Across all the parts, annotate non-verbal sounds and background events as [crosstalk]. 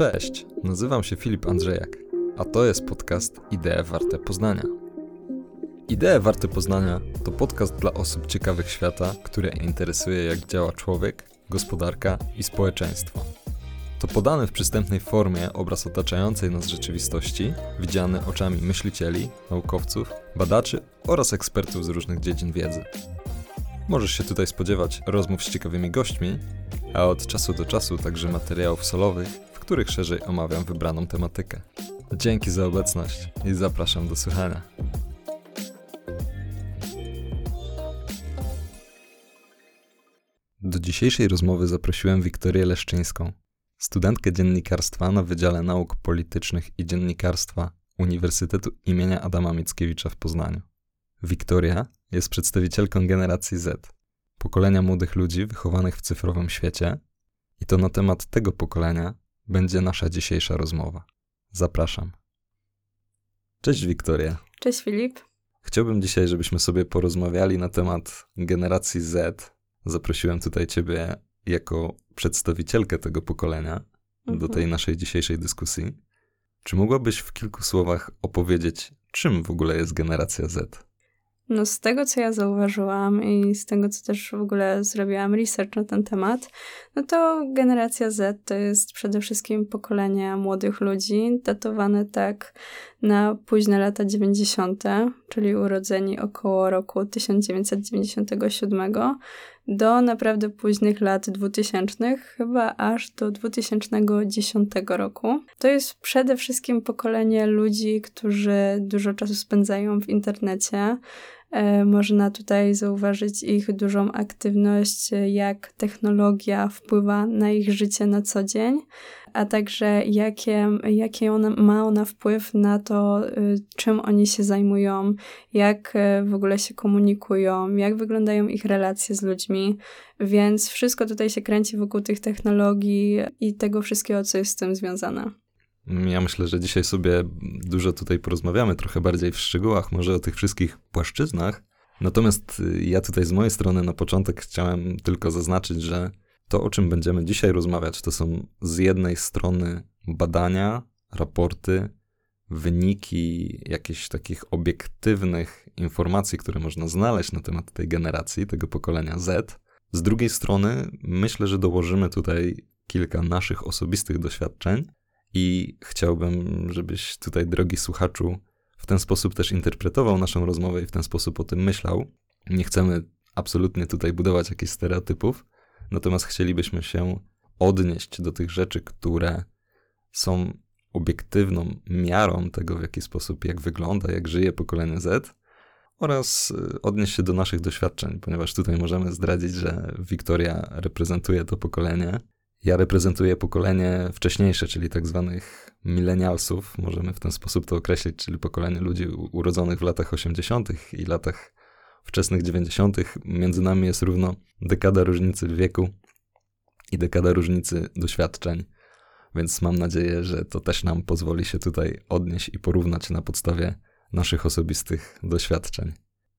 Cześć, nazywam się Filip Andrzejak, a to jest podcast Idee Warte Poznania. Idee Warte Poznania to podcast dla osób ciekawych świata, które interesuje jak działa człowiek, gospodarka i społeczeństwo. To podany w przystępnej formie obraz otaczającej nas rzeczywistości, widziany oczami myślicieli, naukowców, badaczy oraz ekspertów z różnych dziedzin wiedzy. Możesz się tutaj spodziewać rozmów z ciekawymi gośćmi, a od czasu do czasu także materiałów solowych, których szerzej omawiam wybraną tematykę. Dzięki za obecność i zapraszam do słuchania. Do dzisiejszej rozmowy zaprosiłem Wiktorię Leszczyńską, studentkę dziennikarstwa na Wydziale Nauk Politycznych i Dziennikarstwa Uniwersytetu imienia Adama Mickiewicza w Poznaniu. Wiktoria jest przedstawicielką generacji Z, pokolenia młodych ludzi wychowanych w cyfrowym świecie, i to na temat tego pokolenia będzie nasza dzisiejsza rozmowa. Zapraszam. Cześć Wiktoria. Cześć Filip. Chciałbym dzisiaj, żebyśmy sobie porozmawiali na temat generacji Z. Zaprosiłem tutaj Ciebie jako przedstawicielkę tego pokolenia mhm. do tej naszej dzisiejszej dyskusji. Czy mogłabyś w kilku słowach opowiedzieć, czym w ogóle jest generacja Z? No z tego, co ja zauważyłam i z tego, co też w ogóle zrobiłam research na ten temat, no to generacja Z to jest przede wszystkim pokolenie młodych ludzi, datowane tak na późne lata 90., czyli urodzeni około roku 1997 do naprawdę późnych lat 2000, chyba aż do 2010 roku. To jest przede wszystkim pokolenie ludzi, którzy dużo czasu spędzają w internecie, można tutaj zauważyć ich dużą aktywność, jak technologia wpływa na ich życie na co dzień, a także jakie, jakie ona, ma ona wpływ na to, y, czym oni się zajmują, jak e, w ogóle się komunikują, jak wyglądają ich relacje z ludźmi. Więc wszystko tutaj się kręci wokół tych technologii i tego wszystkiego, co jest z tym związane. Ja myślę, że dzisiaj sobie dużo tutaj porozmawiamy, trochę bardziej w szczegółach, może o tych wszystkich płaszczyznach. Natomiast y, ja tutaj z mojej strony na początek chciałem tylko zaznaczyć, że to, o czym będziemy dzisiaj rozmawiać, to są z jednej strony badania, raporty, wyniki jakichś takich obiektywnych informacji, które można znaleźć na temat tej generacji, tego pokolenia Z. Z drugiej strony, myślę, że dołożymy tutaj kilka naszych osobistych doświadczeń i chciałbym, żebyś tutaj, drogi słuchaczu, w ten sposób też interpretował naszą rozmowę i w ten sposób o tym myślał. Nie chcemy absolutnie tutaj budować jakichś stereotypów, natomiast chcielibyśmy się odnieść do tych rzeczy, które są obiektywną miarą tego, w jaki sposób, jak wygląda, jak żyje pokolenie Z, oraz y, odnieść się do naszych doświadczeń, ponieważ tutaj możemy zdradzić, że Wiktoria reprezentuje to pokolenie ja reprezentuję pokolenie wcześniejsze, czyli tak zwanych milenialsów, możemy w ten sposób to określić, czyli pokolenie ludzi urodzonych w latach 80. i latach wczesnych 90. Między nami jest równo dekada różnicy wieku i dekada różnicy doświadczeń. Więc mam nadzieję, że to też nam pozwoli się tutaj odnieść i porównać na podstawie naszych osobistych doświadczeń.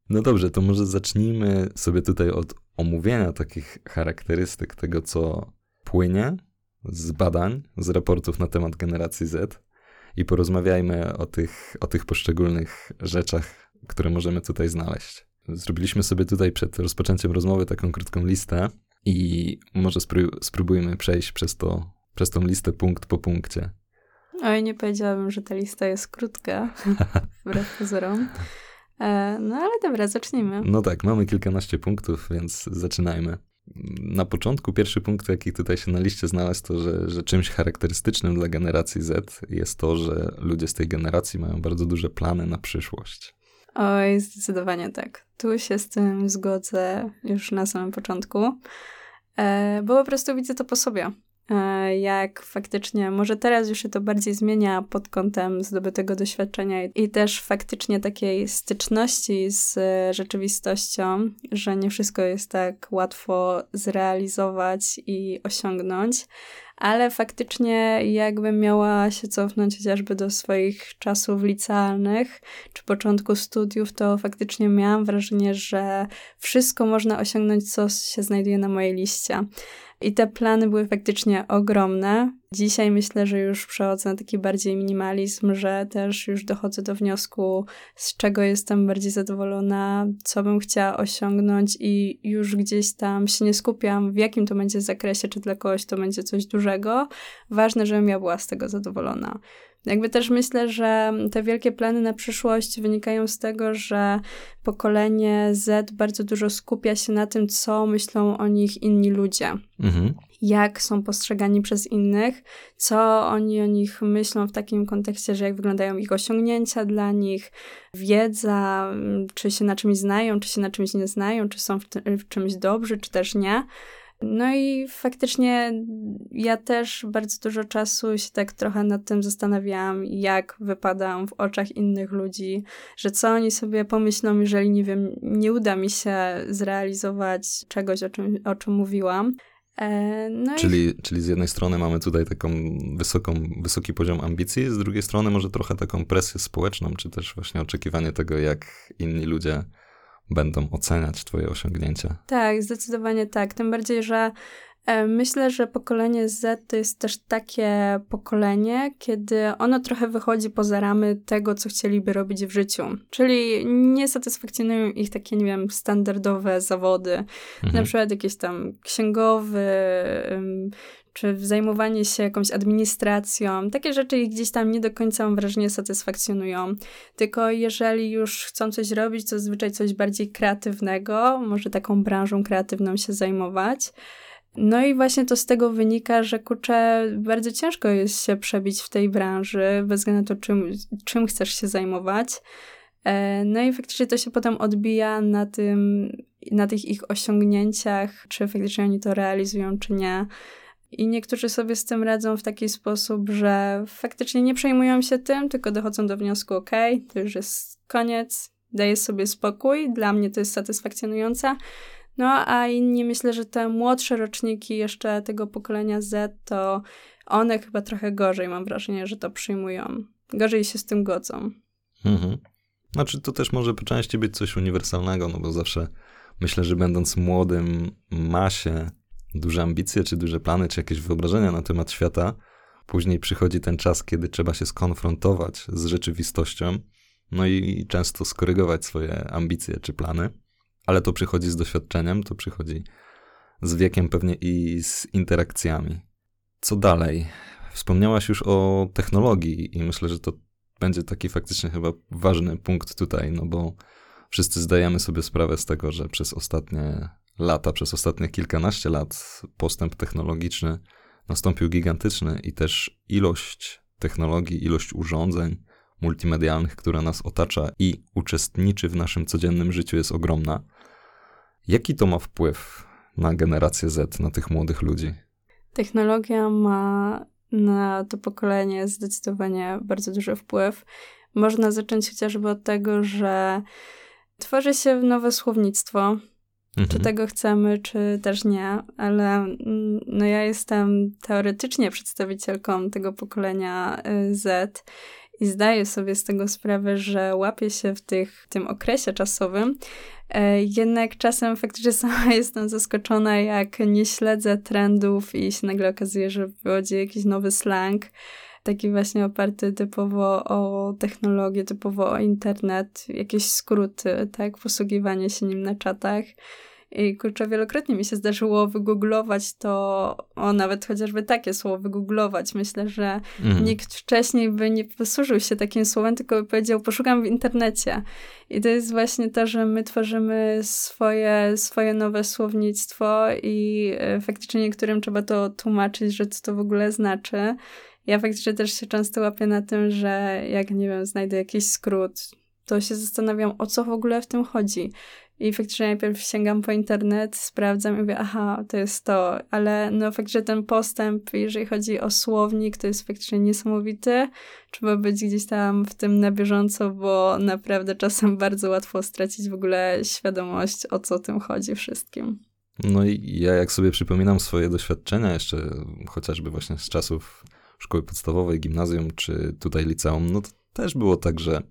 No dobrze, to może zacznijmy sobie tutaj od omówienia takich charakterystyk tego, co płynie z badań, z raportów na temat generacji Z i porozmawiajmy o tych, o tych poszczególnych rzeczach, które możemy tutaj znaleźć. Zrobiliśmy sobie tutaj przed rozpoczęciem rozmowy taką krótką listę i może spróbujmy przejść przez, to, przez tą listę punkt po punkcie. Oj, nie powiedziałabym, że ta lista jest krótka, [laughs] wbrew pozorom. E, no ale dobra, zacznijmy. No tak, mamy kilkanaście punktów, więc zaczynajmy na początku pierwszy punkt, jaki tutaj się na liście znalazł, to że, że czymś charakterystycznym dla generacji Z jest to, że ludzie z tej generacji mają bardzo duże plany na przyszłość. Oj, zdecydowanie tak. Tu się z tym zgodzę już na samym początku, e, bo po prostu widzę to po sobie. E, jak faktycznie, może teraz już się to bardziej zmienia pod kątem zdobytego doświadczenia i też faktycznie takiej styczności z rzeczywistością, że nie wszystko jest tak łatwo zrealizować i osiągnąć, ale faktycznie jakbym miała się cofnąć chociażby do swoich czasów licealnych czy początku studiów, to faktycznie miałam wrażenie, że wszystko można osiągnąć, co się znajduje na mojej liście. I te plany były faktycznie ogromne Dzisiaj myślę, że już przechodzę na taki bardziej minimalizm, że też już dochodzę do wniosku, z czego jestem bardziej zadowolona, co bym chciała osiągnąć i już gdzieś tam się nie skupiam, w jakim to będzie zakresie, czy dla kogoś to będzie coś dużego. Ważne, żebym ja była z tego zadowolona. Jakby też myślę, że te wielkie plany na przyszłość wynikają z tego, że pokolenie Z bardzo dużo skupia się na tym, co myślą o nich inni ludzie. Mhm. Jak są postrzegani przez innych, co oni o nich myślą w takim kontekście, że jak wyglądają ich osiągnięcia dla nich, wiedza, czy się na czymś znają, czy się na czymś nie znają, czy są w, w czymś dobrzy, czy też nie. No i faktycznie ja też bardzo dużo czasu się tak trochę nad tym zastanawiałam, jak wypadam w oczach innych ludzi, że co oni sobie pomyślą, jeżeli nie wiem, nie uda mi się zrealizować czegoś, o czym, o czym mówiłam. E, no czyli, i... czyli z jednej strony mamy tutaj taką wysoką, wysoki poziom ambicji, z drugiej strony może trochę taką presję społeczną, czy też właśnie oczekiwanie tego, jak inni ludzie będą oceniać Twoje osiągnięcia. Tak, zdecydowanie tak. Tym bardziej, że e, Myślę, że pokolenie Z to jest też takie pokolenie, kiedy ono trochę wychodzi poza ramy tego, co chcieliby robić w życiu. Czyli nie satysfakcjonują ich takie, nie wiem, standardowe zawody. Mhm. Na przykład jakieś tam księgowy, czy zajmowanie się jakąś administracją. Takie rzeczy ich gdzieś tam nie do końca, mam wrażenie, satysfakcjonują. Tylko jeżeli już chcą coś robić, to zazwyczaj coś bardziej kreatywnego, może taką branżą kreatywną się zajmować. No i właśnie to z tego wynika, że kurczę, bardzo ciężko jest się przebić w tej branży, bez względu na to, czym, czym chcesz się zajmować. E, no i faktycznie to się potem odbija na tym, na tych ich osiągnięciach, czy faktycznie oni to realizują, czy nie. I niektórzy sobie z tym radzą w taki sposób, że faktycznie nie przejmują się tym, tylko dochodzą do wniosku, ok, to już jest koniec, daję sobie spokój, dla mnie to jest satysfakcjonujące. No a inni, myślę, że te młodsze roczniki jeszcze tego pokolenia Z, to one chyba trochę gorzej, mam wrażenie, że to przyjmują. Gorzej się z tym godzą. Mhm. Znaczy, to też może po części być coś uniwersalnego, no bo zawsze myślę, że będąc młodym, ma się duże ambicje, czy duże plany, czy jakieś wyobrażenia na temat świata. Później przychodzi ten czas, kiedy trzeba się skonfrontować z rzeczywistością, no i często skorygować swoje ambicje czy plany. Ale to przychodzi z doświadczeniem, to przychodzi z wiekiem pewnie i z interakcjami. Co dalej? Wspomniałaś już o technologii i myślę, że to będzie taki faktycznie chyba ważny punkt tutaj, no bo wszyscy zdajemy sobie sprawę z tego, że przez ostatnie lata, przez ostatnie kilkanaście lat postęp technologiczny nastąpił gigantyczny i też ilość technologii, ilość urządzeń multimedialnych, która nas otacza i uczestniczy w naszym codziennym życiu jest ogromna. Jaki to ma wpływ na generację Z, na tych młodych ludzi? Technologia ma na to pokolenie zdecydowanie bardzo duży wpływ. Można zacząć chociażby od tego, że tworzy się nowe słownictwo, Mhm. Czy tego chcemy, czy też nie, ale mm, no ja jestem teoretycznie przedstawicielką tego pokolenia y, Z i zdaję sobie z tego sprawę, że łapię się w tych, tym okresie czasowym. E, jednak czasem faktycznie [laughs] sama jestem zaskoczona, jak nie śledzę trendów i się nagle okazuje, że wychodzi jakiś nowy slang taki właśnie oparty typowo o technologię, typowo o internet, jakieś skróty, tak, posługiwanie się nim na czatach. I kurczę, wielokrotnie mi się zdarzyło wygooglować to, o nawet chociażby takie słowo wygooglować. Myślę, że mhm. nikt wcześniej by nie posłużył się takim słowem, tylko by powiedział, poszukam w internecie. I to jest właśnie to, że my tworzymy swoje, swoje nowe słownictwo i e, faktycznie niektórym trzeba to tłumaczyć, że co to w ogóle znaczy. Ja faktycznie też się często łapię na tym, że jak, nie wiem, znajdę jakiś skrót, to się zastanawiam, o co w ogóle w tym chodzi. I faktycznie najpierw sięgam po internet, sprawdzam i mówię, aha, to jest to. Ale no faktycznie ten postęp, jeżeli chodzi o słownik, to jest faktycznie niesamowity. Trzeba być gdzieś tam w tym na bieżąco, bo naprawdę czasem bardzo łatwo stracić w ogóle świadomość, o co tym chodzi wszystkim. No i ja jak sobie przypominam swoje doświadczenia jeszcze chociażby właśnie z czasów szkoły podstawowej, gimnazjum czy tutaj liceum, no to też było tak, że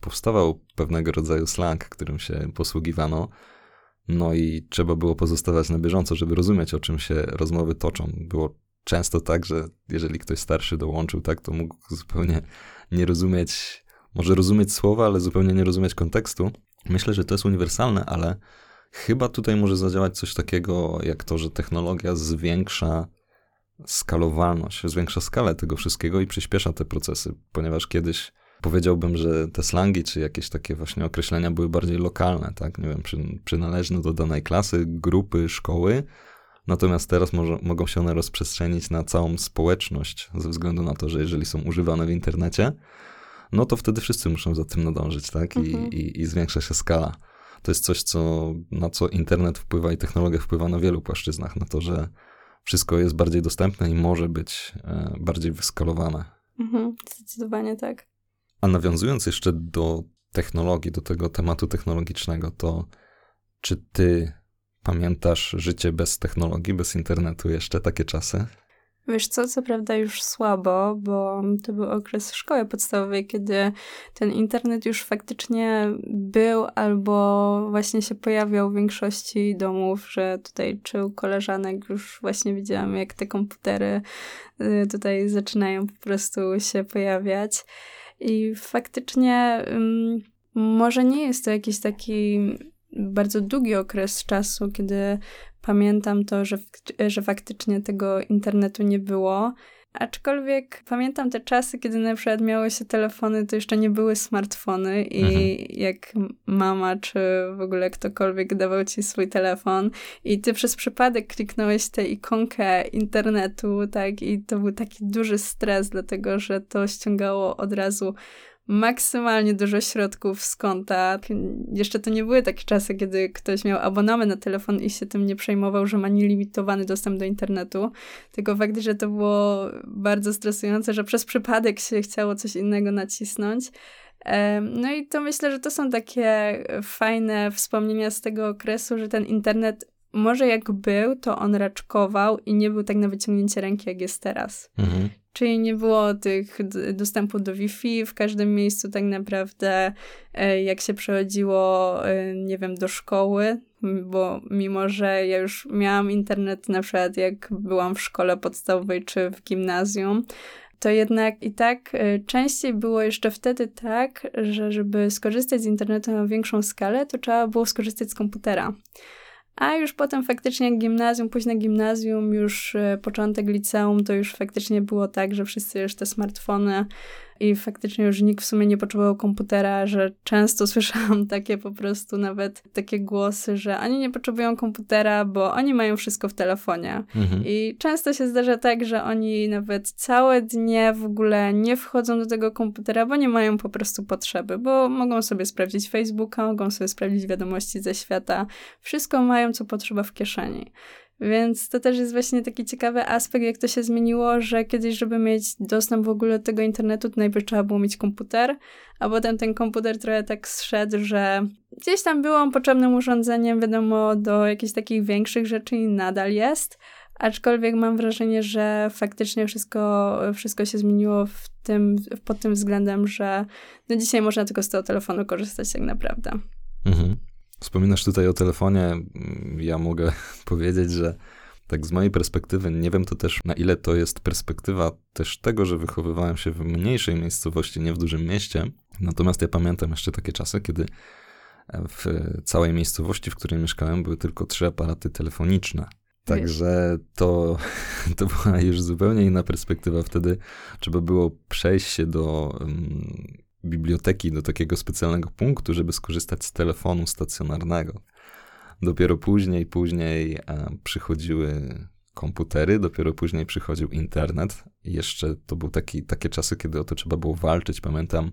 powstawał pewnego rodzaju slang, którym się posługiwano. No i trzeba było pozostawać na bieżąco, żeby rozumieć, o czym się rozmowy toczą. Było często tak, że jeżeli ktoś starszy dołączył, tak, to mógł zupełnie nie rozumieć, może rozumieć słowa, ale zupełnie nie rozumieć kontekstu. Myślę, że to jest uniwersalne, ale chyba tutaj może zadziałać coś takiego, jak to, że technologia zwiększa skalowalność, zwiększa skalę tego wszystkiego i przyspiesza te procesy, ponieważ kiedyś powiedziałbym, że te slangi, czy jakieś takie właśnie określenia były bardziej lokalne, tak? Nie wiem, przy, przynależne do danej klasy, grupy, szkoły. Natomiast teraz może, mogą się one rozprzestrzenić na całą społeczność, ze względu na to, że jeżeli są używane w internecie, no to wtedy wszyscy muszą za tym nadążyć, tak? I, mhm. i, i zwiększa się skala. To jest coś, co, na co internet wpływa i technologia wpływa na wielu płaszczyznach, na to, że wszystko jest bardziej dostępne i może być e, bardziej wyskalowane. Mhm, zdecydowanie tak. A nawiązując jeszcze do technologii, do tego tematu technologicznego, to czy ty pamiętasz życie bez technologii, bez internetu jeszcze takie czasy? Wiesz co, co prawda już słabo, bo to był okres szkoły podstawowej, kiedy ten internet już faktycznie był albo właśnie się pojawiał w większości domów, że tutaj czy u koleżanek już właśnie widziałam, jak te komputery y, tutaj zaczynają po prostu się pojawiać. I faktycznie może nie jest to jakiś taki bardzo długi okres czasu, kiedy pamiętam to, że, że faktycznie tego internetu nie było. Aczkolwiek pamiętam te czasy, kiedy na przykład miało się telefony, to jeszcze nie były smartfony i mhm. jak mama czy w ogóle ktokolwiek dawał ci swój telefon i ty przez przypadek kliknąłeś tę ikonkę internetu, tak, i to był taki duży stres, dlatego że to ściągało od razu maksymalnie dużo środków z konta. Jeszcze to nie były takie czasy, kiedy ktoś miał abonament na telefon i się tym nie przejmował, że ma nielimitowany dostęp do internetu. Tylko fakt, że to było bardzo stresujące, że przez przypadek się chciało coś innego nacisnąć. No i to myślę, że to są takie fajne wspomnienia z tego okresu, że ten internet może jak był, to on raczkował i nie był tak na wyciągnięcie ręki, jak jest teraz. Mhm. Czyli nie było tych dostępu do Wi-Fi w każdym miejscu tak naprawdę, e, jak się przechodziło, e, nie wiem, do szkoły, bo mimo, że ja już miałam internet na przykład jak byłam w szkole podstawowej czy w gimnazjum, to jednak i tak e, częściej było jeszcze wtedy tak, że żeby skorzystać z internetu na większą skalę, to trzeba było skorzystać z komputera. A już potem faktycznie gimnazjum, późne gimnazjum, już e, początek liceum, to już faktycznie było tak, że wszyscy już te smartfony i faktycznie już nikt w sumie nie potrzebował komputera, że często [laughs] słyszałam takie po prostu nawet takie głosy, że oni nie potrzebują komputera, bo oni mają wszystko w telefonie. Mhm. I często się zdarza tak, że oni nawet całe dnie w ogóle nie wchodzą do tego komputera, bo nie mają po prostu potrzeby, bo mogą sobie sprawdzić Facebooka, mogą sobie sprawdzić wiadomości ze świata, wszystko mają, co potrzeba w kieszeni. Więc to też jest właśnie taki ciekawy aspekt, jak to się zmieniło, że kiedyś, żeby mieć dostęp w ogóle do tego internetu, to najpierw trzeba było mieć komputer, a potem ten komputer trochę tak zszedł, że gdzieś tam był on potrzebnym urządzeniem, wiadomo, do jakichś takich większych rzeczy i nadal jest, aczkolwiek mam wrażenie, że faktycznie wszystko, wszystko się zmieniło w tym, pod tym względem, że no dzisiaj można tylko z tego telefonu korzystać tak naprawdę. Mhm. Wspominasz tutaj o telefonie. Ja mogę [laughs] powiedzieć, że tak z mojej perspektywy, nie wiem to też na ile to jest perspektywa też tego, że wychowywałem się w mniejszej miejscowości, nie w dużym mieście. Natomiast ja pamiętam jeszcze takie czasy, kiedy w całej miejscowości, w której mieszkałem, były tylko trzy aparaty telefoniczne. Także to, [laughs] to była już zupełnie inna perspektywa. Wtedy trzeba było przejść się do biblioteki do takiego specjalnego punktu, żeby skorzystać z telefonu stacjonarnego. Dopiero później, później e, przychodziły komputery, dopiero później przychodził internet. I jeszcze to były taki, takie czasy, kiedy o to trzeba było walczyć. Pamiętam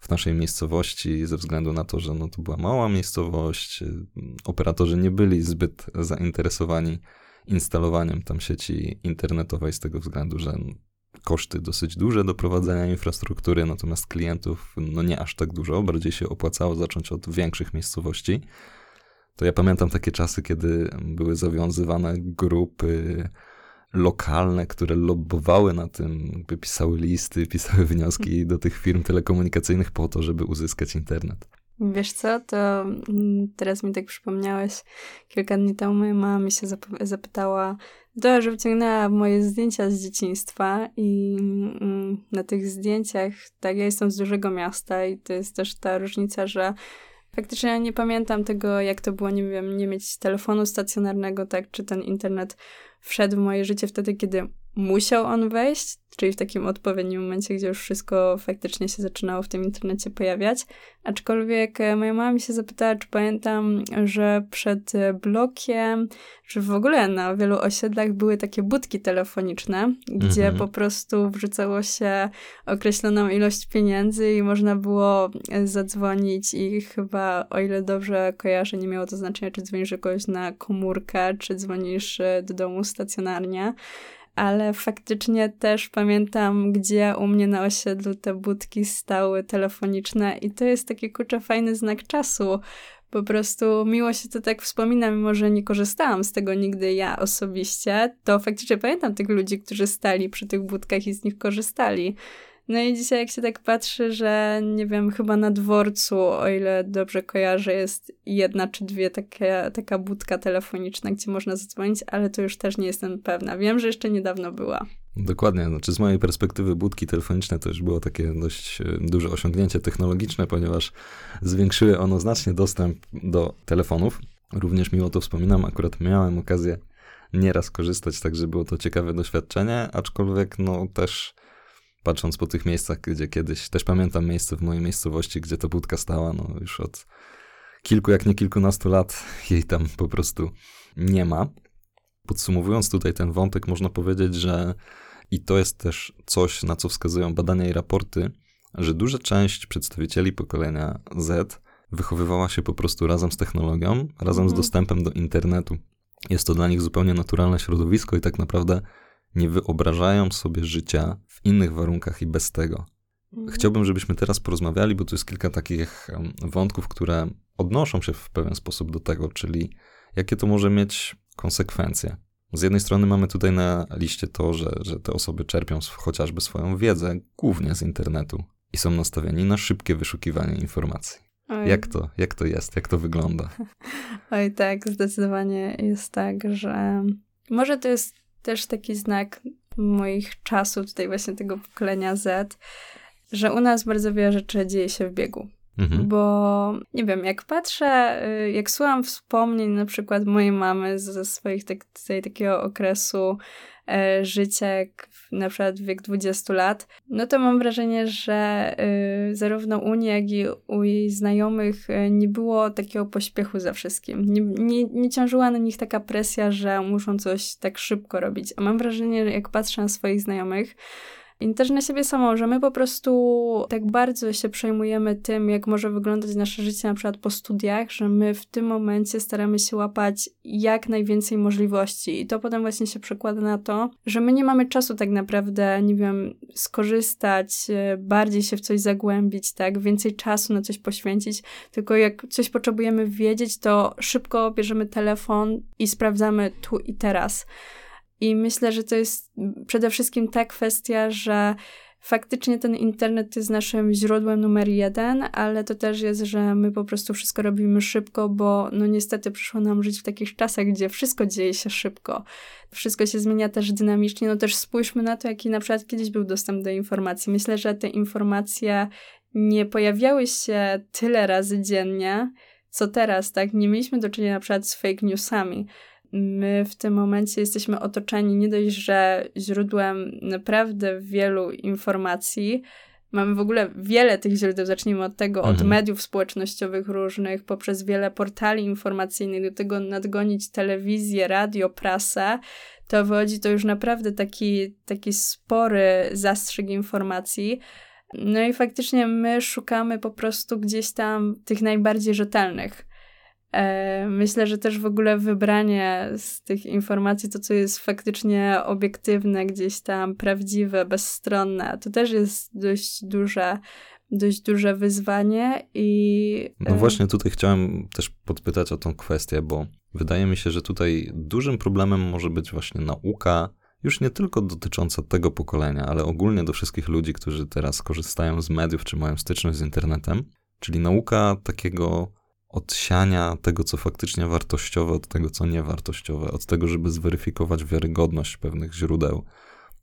w naszej miejscowości, ze względu na to, że no, to była mała miejscowość, y, operatorzy nie byli zbyt zainteresowani instalowaniem tam sieci internetowej z tego względu, że koszty dosyć duże do prowadzenia infrastruktury, natomiast klientów no nie aż tak dużo, bardziej się opłacało zacząć od większych miejscowości. To ja pamiętam takie czasy, kiedy były zawiązywane grupy lokalne, które lobbowały na tym, pisały listy, [laughs] pisały wnioski do tych firm telekomunikacyjnych po to, żeby uzyskać internet. Wiesz co, to mm, teraz mi tak przypomniałeś, kilka dni temu moja mama mi się zapytała, Że wyciągnęła moje zdjęcia z dzieciństwa i mm, na tych zdjęciach, tak, ja jestem z dużego miasta i to jest też ta różnica, że faktycznie ja nie pamiętam tego, jak to było, nie wiem, nie mieć telefonu stacjonarnego, tak, czy ten internet wszedł w moje życie wtedy, kiedy musiał on wejść, czyli w takim odpowiednim momencie, gdzie już wszystko faktycznie się zaczynało w tym internecie pojawiać. Aczkolwiek e, moja mama mi się zapytała, czy pamiętam, że przed e, blokiem, że w ogóle na wielu osiedlach były takie budki telefoniczne, gdzie mhm. po prostu wrzucało się określoną ilość pieniędzy i można było e, zadzwonić i chyba, o ile dobrze kojarzę, nie miało to znaczenia, czy dzwonisz jakoś na komórkę, czy dzwonisz do domu stacjonarnie ale faktycznie też pamiętam, gdzie u mnie na osiedlu te budki stały telefoniczne i to jest taki kurczę fajny znak czasu. Po prostu miło się to tak wspomina, mimo że nie korzystałam z tego nigdy ja osobiście, to faktycznie pamiętam tych ludzi, którzy stali przy tych budkach i z nich korzystali. No i dzisiaj jak się tak patrzy, że nie wiem, chyba na dworcu, o ile dobrze kojarzę, jest jedna czy dwie takie, taka budka telefoniczna, gdzie można zadzwonić, ale to już też nie jestem pewna. Wiem, że jeszcze niedawno była. Dokładnie, znaczy z mojej perspektywy budki telefoniczne to już było takie dość e, duże osiągnięcie technologiczne, ponieważ zwiększyły ono znacznie dostęp do telefonów. Również miło to wspominam, akurat miałem okazję nieraz korzystać, także było to ciekawe doświadczenie, aczkolwiek no też patrząc po tych miejscach, gdzie kiedyś, też pamiętam miejsce w mojej miejscowości, gdzie ta budka stała, no już od kilku, jak nie kilkunastu lat [laughs] jej tam po prostu nie ma. Podsumowując tutaj ten wątek, można powiedzieć, że i to jest też coś, na co wskazują badania i raporty, że duża część przedstawicieli pokolenia Z wychowywała się po prostu razem z technologią, razem z mhm. dostępem do internetu. Jest to dla nich zupełnie naturalne środowisko i tak naprawdę nie wyobrażają sobie życia w innych warunkach i bez tego. Mhm. Chciałbym, żebyśmy teraz porozmawiali, bo tu jest kilka takich wątków, które odnoszą się w pewien sposób do tego, czyli jakie to może mieć konsekwencje. Z jednej strony mamy tutaj na liście to, że, że te osoby czerpią chociażby swoją wiedzę głównie z internetu i są nastawieni na szybkie wyszukiwanie informacji. Jak to, jak to jest, jak to wygląda? [laughs] Oj, tak, zdecydowanie jest tak, że może to jest też taki znak moich czasów, tutaj właśnie tego pokolenia Z, że u nas bardzo wiele rzeczy dzieje się w biegu. Mhm. Bo nie wiem, jak patrzę, y, jak słucham wspomnień na przykład mojej mamy ze swoich tak, tutaj takiego okresu e, życia, jak na przykład wiek 20 lat, no to mam wrażenie, że y, zarówno u niej, jak i u jej znajomych y, nie było takiego pośpiechu za wszystkim. Nie, nie, nie ciążyła na nich taka presja, że muszą coś tak szybko robić. A mam wrażenie, że jak patrzę na swoich znajomych, i też na siebie samą, że my po prostu tak bardzo się przejmujemy tym, jak może wyglądać nasze życie na przykład po studiach, że my w tym momencie staramy się łapać jak najwięcej możliwości. I to potem właśnie się przekłada na to, że my nie mamy czasu tak naprawdę, nie wiem, skorzystać, e, bardziej się w coś zagłębić, tak, więcej czasu na coś poświęcić, tylko jak coś potrzebujemy wiedzieć, to szybko bierzemy telefon i sprawdzamy tu i teraz. I myślę, że to jest przede wszystkim ta kwestia, że faktycznie ten internet jest naszym źródłem numer jeden, ale to też jest, że my po prostu wszystko robimy szybko, bo no niestety przyszło nam żyć w takich czasach, gdzie wszystko dzieje się szybko. Wszystko się zmienia też dynamicznie. No też spójrzmy na to, jaki na przykład kiedyś był dostęp do informacji. Myślę, że te informacje nie pojawiały się tyle razy dziennie, co teraz, tak? Nie mieliśmy do czynienia na przykład z fake newsami my w tym momencie jesteśmy otoczeni nie dość, że źródłem naprawdę wielu informacji, mamy w ogóle wiele tych źródeł, zacznijmy od tego, mhm. od mediów społecznościowych różnych, poprzez wiele portali informacyjnych, do tego nadgonić telewizję, radio, prasę, to wychodzi to już naprawdę taki, taki spory zastrzyk informacji. No i faktycznie my szukamy po prostu gdzieś tam tych najbardziej rzetelnych myślę, że też w ogóle wybranie z tych informacji, to co jest faktycznie obiektywne, gdzieś tam prawdziwe, bezstronne, to też jest dość duże, dość duże wyzwanie i... No e, właśnie tutaj chciałem też podpytać o tą kwestię, bo wydaje mi się, że tutaj dużym problemem może być właśnie nauka, już nie tylko dotycząca tego pokolenia, ale ogólnie do wszystkich ludzi, którzy teraz korzystają z mediów czy mają styczność z internetem, czyli nauka takiego odsiania tego, co faktycznie wartościowe, od tego, co niewartościowe, od tego, żeby zweryfikować wiarygodność pewnych źródeł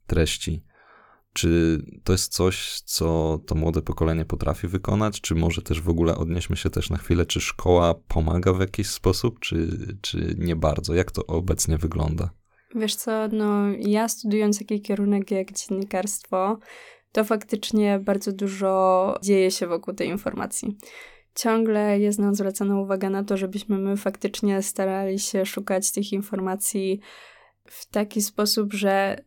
treści. Czy to jest coś, co to młode pokolenie potrafi wykonać, czy może też w ogóle odnieśmy się też na chwilę, czy szkoła pomaga w jakiś sposób, czy, czy nie bardzo? Jak to obecnie wygląda? Wiesz co, no ja studiując taki kierunek jak dziennikarstwo, to faktycznie bardzo dużo dzieje się wokół tej informacji. Ciągle jest nam zwracana uwaga na to, żebyśmy my faktycznie starali się szukać tych informacji w taki sposób, że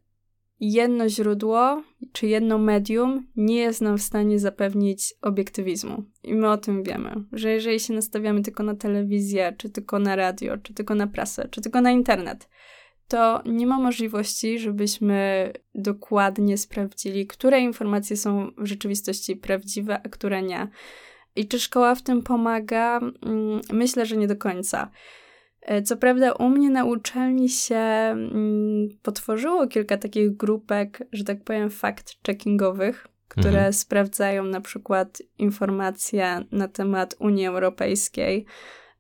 jedno źródło czy jedno medium nie jest nam w stanie zapewnić obiektywizmu. I my o tym wiemy, że jeżeli się nastawiamy tylko na telewizję, czy tylko na radio, czy tylko na prasę, czy tylko na internet, to nie ma możliwości, żebyśmy dokładnie sprawdzili, które informacje są w rzeczywistości prawdziwe, a które nie. I czy szkoła w tym pomaga? Mm, myślę, że nie do końca. E, co prawda, u mnie na uczelni się mm, potworzyło kilka takich grupek, że tak powiem, fact-checkingowych, które mhm. sprawdzają na przykład informacje na temat Unii Europejskiej,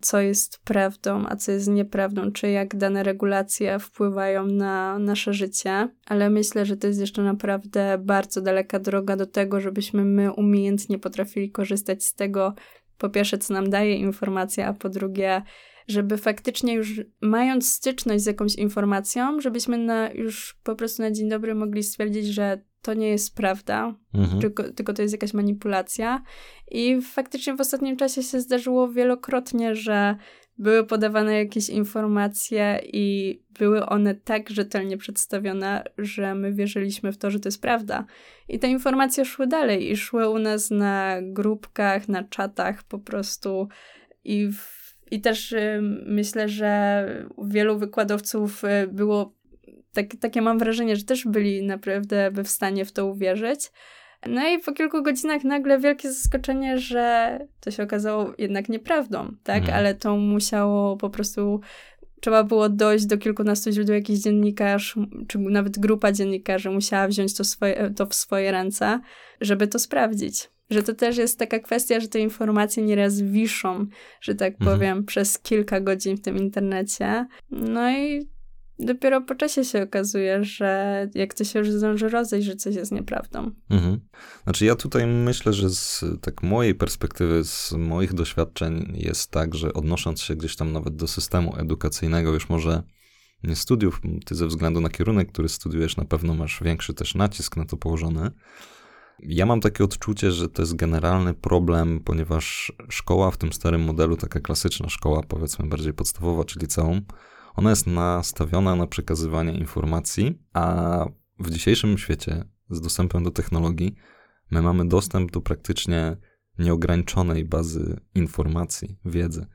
co jest prawdą, a co jest nieprawdą, czy jak dane regulacje wpływają na nasze życie, ale myślę, że to jest jeszcze naprawdę bardzo daleka droga do tego, żebyśmy my umiejętnie potrafili korzystać z tego, po pierwsze, co nam daje informacja, a po drugie, żeby faktycznie już mając styczność z jakąś informacją, żebyśmy na, już po prostu na dzień dobry mogli stwierdzić, że to nie jest prawda, mhm. tylko, tylko to jest jakaś manipulacja. I faktycznie w ostatnim czasie się zdarzyło wielokrotnie, że były podawane jakieś informacje i były one tak rzetelnie przedstawione, że my wierzyliśmy w to, że to jest prawda. I te informacje szły dalej i szły u nas na grupkach, na czatach po prostu i w i też y, myślę, że wielu wykładowców y, było tak, takie mam wrażenie, że też byli naprawdę by w stanie w to uwierzyć. No i po kilku godzinach nagle wielkie zaskoczenie, że to się okazało jednak nieprawdą, tak? Mhm. Ale to musiało po prostu trzeba było dojść do kilkunastu źródeł, jakiś dziennikarz, czy nawet grupa dziennikarzy musiała wziąć to, swoje, to w swoje ręce, żeby to sprawdzić. Że to też jest taka kwestia, że te informacje nieraz wiszą, że tak mhm. powiem, przez kilka godzin w tym internecie. No i dopiero po czasie się okazuje, że jak to się już zdąży rozejść, że coś jest nieprawdą. Mhm. Znaczy ja tutaj myślę, że z tak mojej perspektywy, z moich doświadczeń jest tak, że odnosząc się gdzieś tam nawet do systemu edukacyjnego, już może nie studiów, ty ze względu na kierunek, który studiujesz, na pewno masz większy też nacisk na to położony. Ja mam takie odczucie, że to jest generalny problem, ponieważ szkoła w tym starym modelu, taka klasyczna szkoła, powiedzmy bardziej podstawowa, czyli liceum, ona jest nastawiona na przekazywanie informacji, a w dzisiejszym świecie z dostępem do technologii my mamy dostęp do praktycznie nieograniczonej bazy informacji, wiedzy.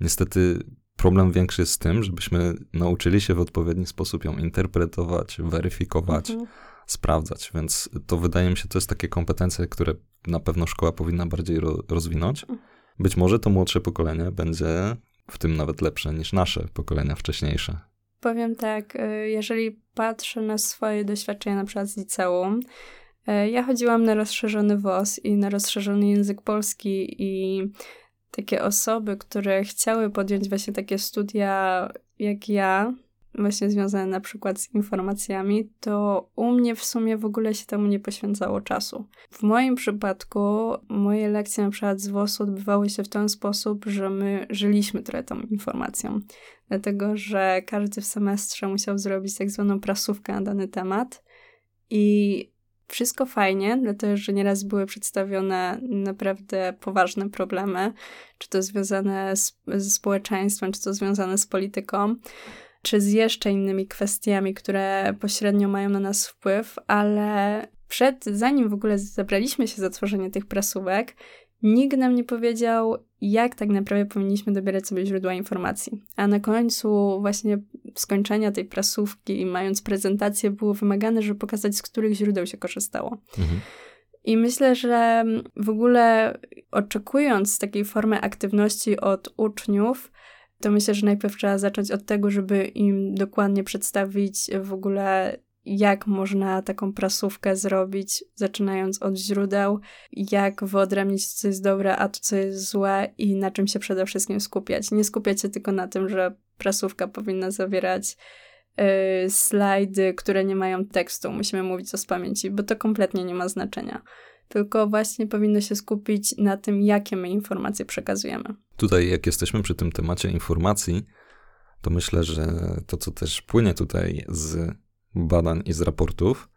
Niestety problem większy jest z tym, żebyśmy nauczyli się w odpowiedni sposób ją interpretować, weryfikować, mhm. sprawdzać. Więc to wydaje mi się, to jest takie kompetencje, które na pewno szkoła powinna bardziej ro rozwinąć. Mhm. Być może to młodsze pokolenie będzie w tym nawet lepsze niż nasze pokolenia wcześniejsze. Powiem tak, y, jeżeli patrzę na swoje doświadczenia na przykład z liceum, y, ja chodziłam na rozszerzony WOS i na rozszerzony język polski i takie osoby, które chciały podjąć właśnie takie studia jak ja, właśnie związane na przykład z informacjami, to u mnie w sumie w ogóle się temu nie poświęcało czasu. W moim przypadku moje lekcje na przykład z WOS odbywały się w ten sposób, że my żyliśmy trochę tą informacją. Dlatego, że każdy w semestrze musiał zrobić tak zwaną prasówkę na dany temat i wszystko fajnie, dlatego że nieraz były przedstawione naprawdę poważne problemy, czy to związane z, ze społeczeństwem, czy to związane z polityką czy z jeszcze innymi kwestiami, które pośrednio mają na nas wpływ, ale przed, zanim w ogóle zabraliśmy się za tworzenie tych prasówek, nikt nam nie powiedział, jak tak naprawdę powinniśmy dobierać sobie źródła informacji. A na końcu właśnie skończenia tej prasówki i mając prezentację było wymagane, żeby pokazać, z których źródeł się korzystało. Mhm. I myślę, że w ogóle oczekując takiej formy aktywności od uczniów, to myślę, że najpierw trzeba zacząć od tego, żeby im dokładnie przedstawić w ogóle jak można taką prasówkę zrobić, zaczynając od źródeł, jak wyodrębnić, co jest dobre, a co jest złe i na czym się przede wszystkim skupiać. Nie skupiać się tylko na tym, że prasówka powinna zawierać yy, slajdy, które nie mają tekstu. Musimy mówić o z pamięci, bo to kompletnie nie ma znaczenia. Tylko właśnie powinno się skupić na tym, jakie my informacje przekazujemy. Tutaj, jak jesteśmy przy tym temacie informacji, to myślę, że to, co też płynie tutaj z badań i z raportów,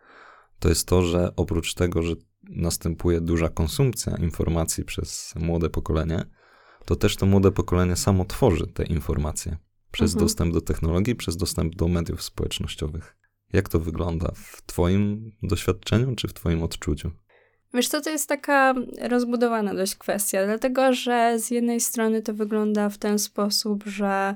to jest to, że oprócz tego, że następuje duża konsumpcja informacji przez młode pokolenie, to też to młode pokolenie samo tworzy te informacje przez mhm. dostęp do technologii, przez dostęp do mediów społecznościowych. Jak to wygląda w Twoim doświadczeniu czy w Twoim odczuciu? Wiesz co, to jest taka rozbudowana dość kwestia, dlatego że z jednej strony to wygląda w ten sposób, że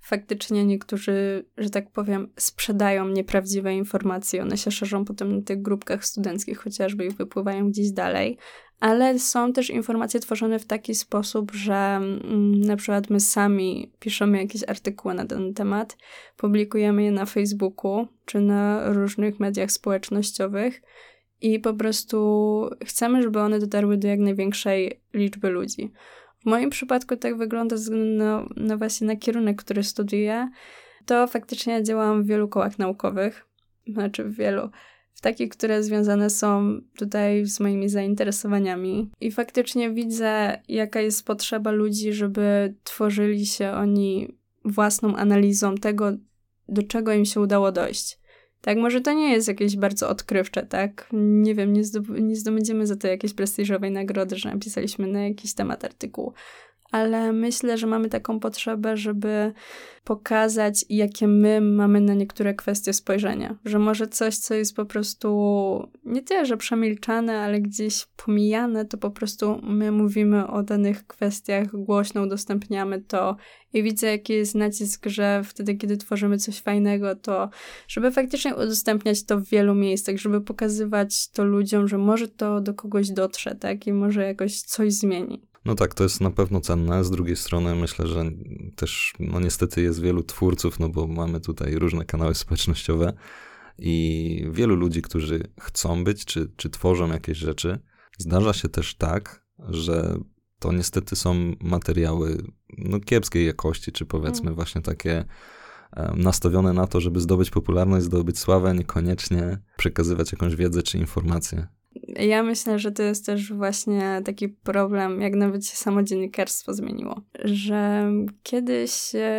faktycznie niektórzy, że tak powiem, sprzedają nieprawdziwe informacje. One się szerzą potem na tych grupkach studenckich chociażby i wypływają gdzieś dalej. Ale są też informacje tworzone w taki sposób, że mm, na przykład my sami piszemy jakieś artykuły na ten temat, publikujemy je na Facebooku czy na różnych mediach społecznościowych i po prostu chcemy, żeby one dotarły do jak największej liczby ludzi. W moim przypadku tak wygląda ze względu na, na właśnie na kierunek, który studiuję. To faktycznie działałam w wielu kołach naukowych, znaczy w wielu, w takich, które związane są tutaj z moimi zainteresowaniami. I faktycznie widzę, jaka jest potrzeba ludzi, żeby tworzyli się oni własną analizą tego, do czego im się udało dojść. Tak, może to nie jest jakieś bardzo odkrywcze, tak? Nie wiem, nie, zdob- nie zdobędziemy za to jakiejś prestiżowej nagrody, że napisaliśmy na jakiś temat artykułu, ale myślę, że mamy taką potrzebę, żeby pokazać, jakie my mamy na niektóre kwestie spojrzenia. Że może coś, co jest po prostu nie tyle, że przemilczane, ale gdzieś pomijane, to po prostu my mówimy o danych kwestiach, głośno udostępniamy to i widzę, jaki jest nacisk, że wtedy, kiedy tworzymy coś fajnego, to żeby faktycznie udostępniać to w wielu miejscach, żeby pokazywać to ludziom, że może to do kogoś dotrze, tak? I może jakoś coś zmieni. No tak, to jest na pewno cenne. Z drugiej strony myślę, że też, no niestety jest wielu twórców, no bo mamy tutaj różne kanały społecznościowe i wielu ludzi, którzy chcą być, czy, czy tworzą jakieś rzeczy. Zdarza się też tak, że to niestety są materiały no, kiepskiej jakości, czy powiedzmy mm. właśnie takie nastawione na to, żeby zdobyć popularność, zdobyć sławę, niekoniecznie przekazywać jakąś wiedzę czy informację. Ja myślę, że to jest też właśnie taki problem, jak nawet się samo dziennikarstwo zmieniło. Że kiedyś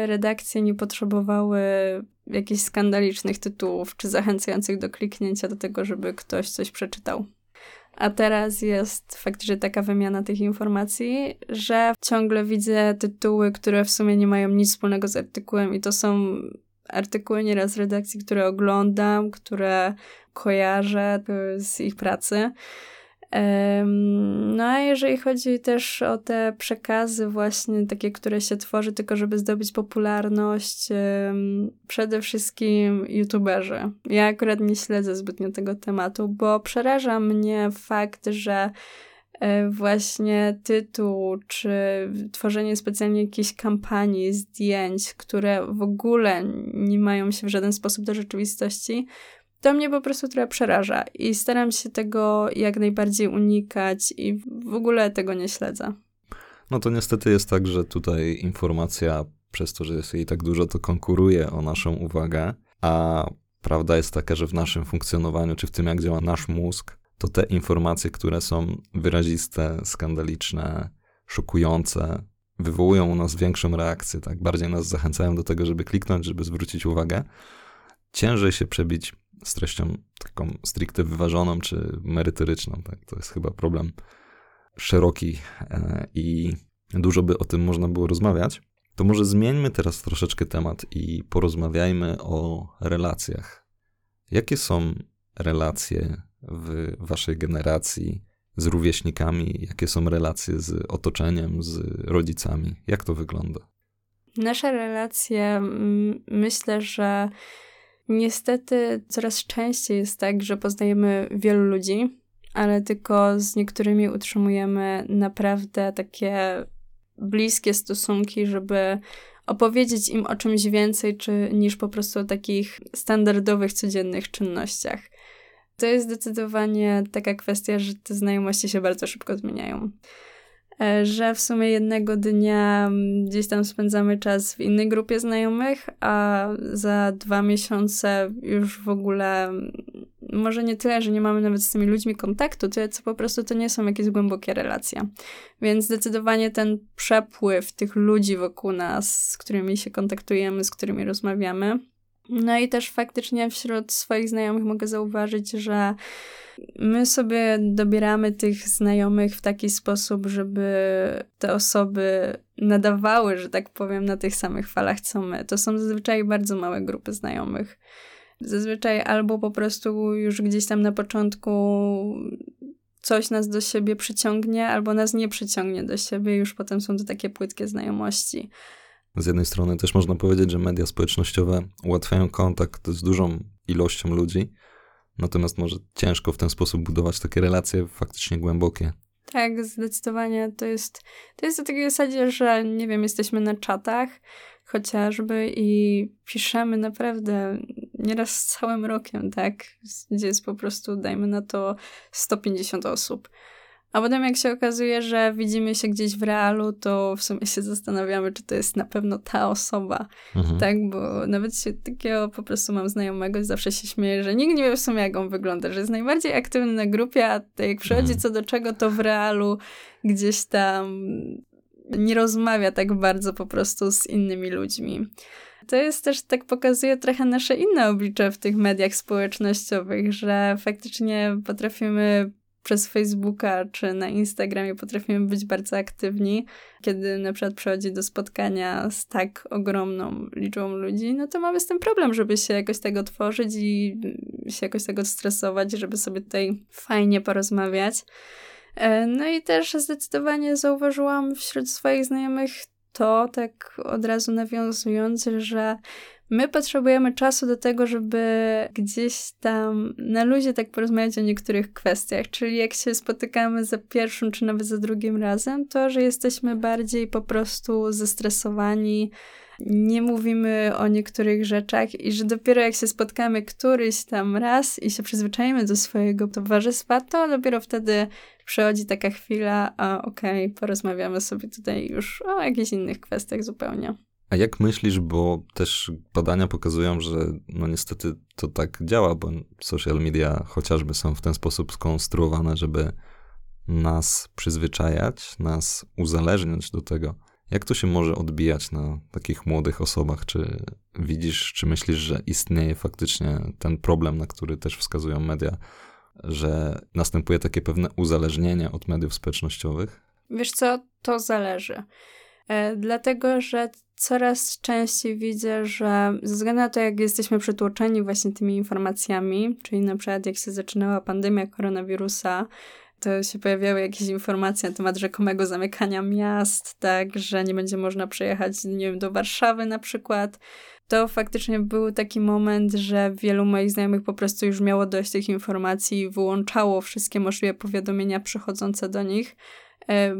redakcje nie potrzebowały jakichś skandalicznych tytułów, czy zachęcających do kliknięcia do tego, żeby ktoś coś przeczytał. A teraz jest faktycznie taka wymiana tych informacji, że ciągle widzę tytuły, które w sumie nie mają nic wspólnego z artykułem, i to są artykuły nieraz redakcji, które oglądam, które kojarzę z ich pracy. No a jeżeli chodzi też o te przekazy właśnie takie, które się tworzy tylko, żeby zdobyć popularność, przede wszystkim youtuberzy. Ja akurat nie śledzę zbytnio tego tematu, bo przeraża mnie fakt, że e, właśnie tytuł, czy tworzenie specjalnie jakiejś kampanii, zdjęć, które w ogóle nie mają się w żaden sposób do rzeczywistości, to mnie po prostu trochę przeraża i staram się tego jak najbardziej unikać i w ogóle tego nie śledzę. No to niestety jest tak, że tutaj informacja, przez to, że jest jej tak dużo, to konkuruje o naszą uwagę, a prawda jest taka, że w naszym funkcjonowaniu, czy w tym, jak działa nasz mózg, to te informacje, które są wyraziste, skandaliczne, szokujące, wywołują u nas większą reakcję, tak? Bardziej nas zachęcają do tego, żeby kliknąć, żeby zwrócić uwagę. Ciężej się przebić z treścią taką stricte wyważoną czy merytoryczną. Tak? To jest chyba problem szeroki e, i dużo by o tym można było rozmawiać. To może zmieńmy teraz troszeczkę temat i porozmawiajmy o relacjach. Jakie są relacje w waszej generacji z rówieśnikami? Jakie są relacje z otoczeniem, z rodzicami? Jak to wygląda? Nasze relacje, myślę, że Niestety coraz częściej jest tak, że poznajemy wielu ludzi, ale tylko z niektórymi utrzymujemy naprawdę takie bliskie stosunki, żeby opowiedzieć im o czymś więcej, czy niż po prostu o takich standardowych, codziennych czynnościach. To jest zdecydowanie taka kwestia, że te znajomości się bardzo szybko zmieniają. E, że w sumie jednego dnia mm, gdzieś tam spędzamy czas w innej grupie znajomych, a za dwa miesiące już w ogóle mm, może nie tyle, że nie mamy nawet z tymi ludźmi kontaktu, tyle co po prostu to nie są jakieś głębokie relacje. Więc zdecydowanie ten przepływ tych ludzi wokół nas, z którymi się kontaktujemy, z którymi rozmawiamy, no i też faktycznie wśród swoich znajomych mogę zauważyć, że my sobie dobieramy tych znajomych w taki sposób, żeby te osoby nadawały, że tak powiem, na tych samych falach co my. To są zazwyczaj bardzo małe grupy znajomych. Zazwyczaj albo po prostu już gdzieś tam na początku coś nas do siebie przyciągnie, albo nas nie przyciągnie do siebie, już potem są to takie płytkie znajomości. Z jednej strony też można powiedzieć, że media społecznościowe ułatwiają kontakt z dużą ilością ludzi, natomiast może ciężko w ten sposób budować takie relacje faktycznie głębokie. Tak, zdecydowanie. To jest, to jest o takiej zasadzie, że nie wiem, jesteśmy na czatach chociażby i piszemy naprawdę nieraz z całym rokiem, tak? Gdzie jest po prostu, dajmy na to, 150 osób. A potem jak się okazuje, że widzimy się gdzieś w realu, to w sumie się zastanawiamy, czy to jest na pewno ta osoba. Mhm. Tak, bo nawet się takiego po prostu mam znajomego i zawsze się śmieję, że nikt nie wie w sumie jak on wygląda, że jest najbardziej aktywny na grupie, a jak przychodzi mhm. co do czego, to w realu gdzieś tam nie rozmawia tak bardzo po prostu z innymi ludźmi. To jest też, tak pokazuje trochę nasze inne oblicze w tych mediach społecznościowych, że faktycznie potrafimy przez Facebooka czy na Instagramie potrafimy być bardzo aktywni, kiedy na przykład przychodzi do spotkania z tak ogromną liczbą ludzi, no to mamy z tym problem, żeby się jakoś tego tworzyć i się jakoś tego stresować, żeby sobie tutaj fajnie porozmawiać. E, no i też zdecydowanie zauważyłam wśród swoich znajomych to, tak od razu nawiązując, że My potrzebujemy czasu do tego, żeby gdzieś tam na luzie tak porozmawiać o niektórych kwestiach. Czyli jak się spotykamy za pierwszym czy nawet za drugim razem, to że jesteśmy bardziej po prostu zestresowani, nie mówimy o niektórych rzeczach i że dopiero jak się spotkamy któryś tam raz i się przyzwyczajemy do swojego towarzystwa, to dopiero wtedy przychodzi taka chwila, a okej, okay, porozmawiamy sobie tutaj już o jakichś innych kwestiach zupełnie. A jak myślisz, bo też badania pokazują, że no niestety to tak działa, bo social media chociażby są w ten sposób skonstruowane, żeby nas przyzwyczajać, nas uzależniać do tego. Jak to się może odbijać na takich młodych osobach? Czy widzisz, czy myślisz, że istnieje faktycznie ten problem, na który też wskazują media, że następuje takie pewne uzależnienie od mediów społecznościowych? Wiesz co, to zależy. E, dlatego, że coraz częściej widzę, że ze względu na to, jak jesteśmy przytłoczeni właśnie tymi informacjami, czyli na przykład jak się zaczynała pandemia koronawirusa, to się pojawiały jakieś informacje na temat rzekomego zamykania miast, tak, że nie będzie można przejechać, nie wiem, do Warszawy na przykład. To faktycznie był taki moment, że wielu moich znajomych po prostu już miało dość tych informacji i wyłączało wszystkie możliwe powiadomienia przychodzące do nich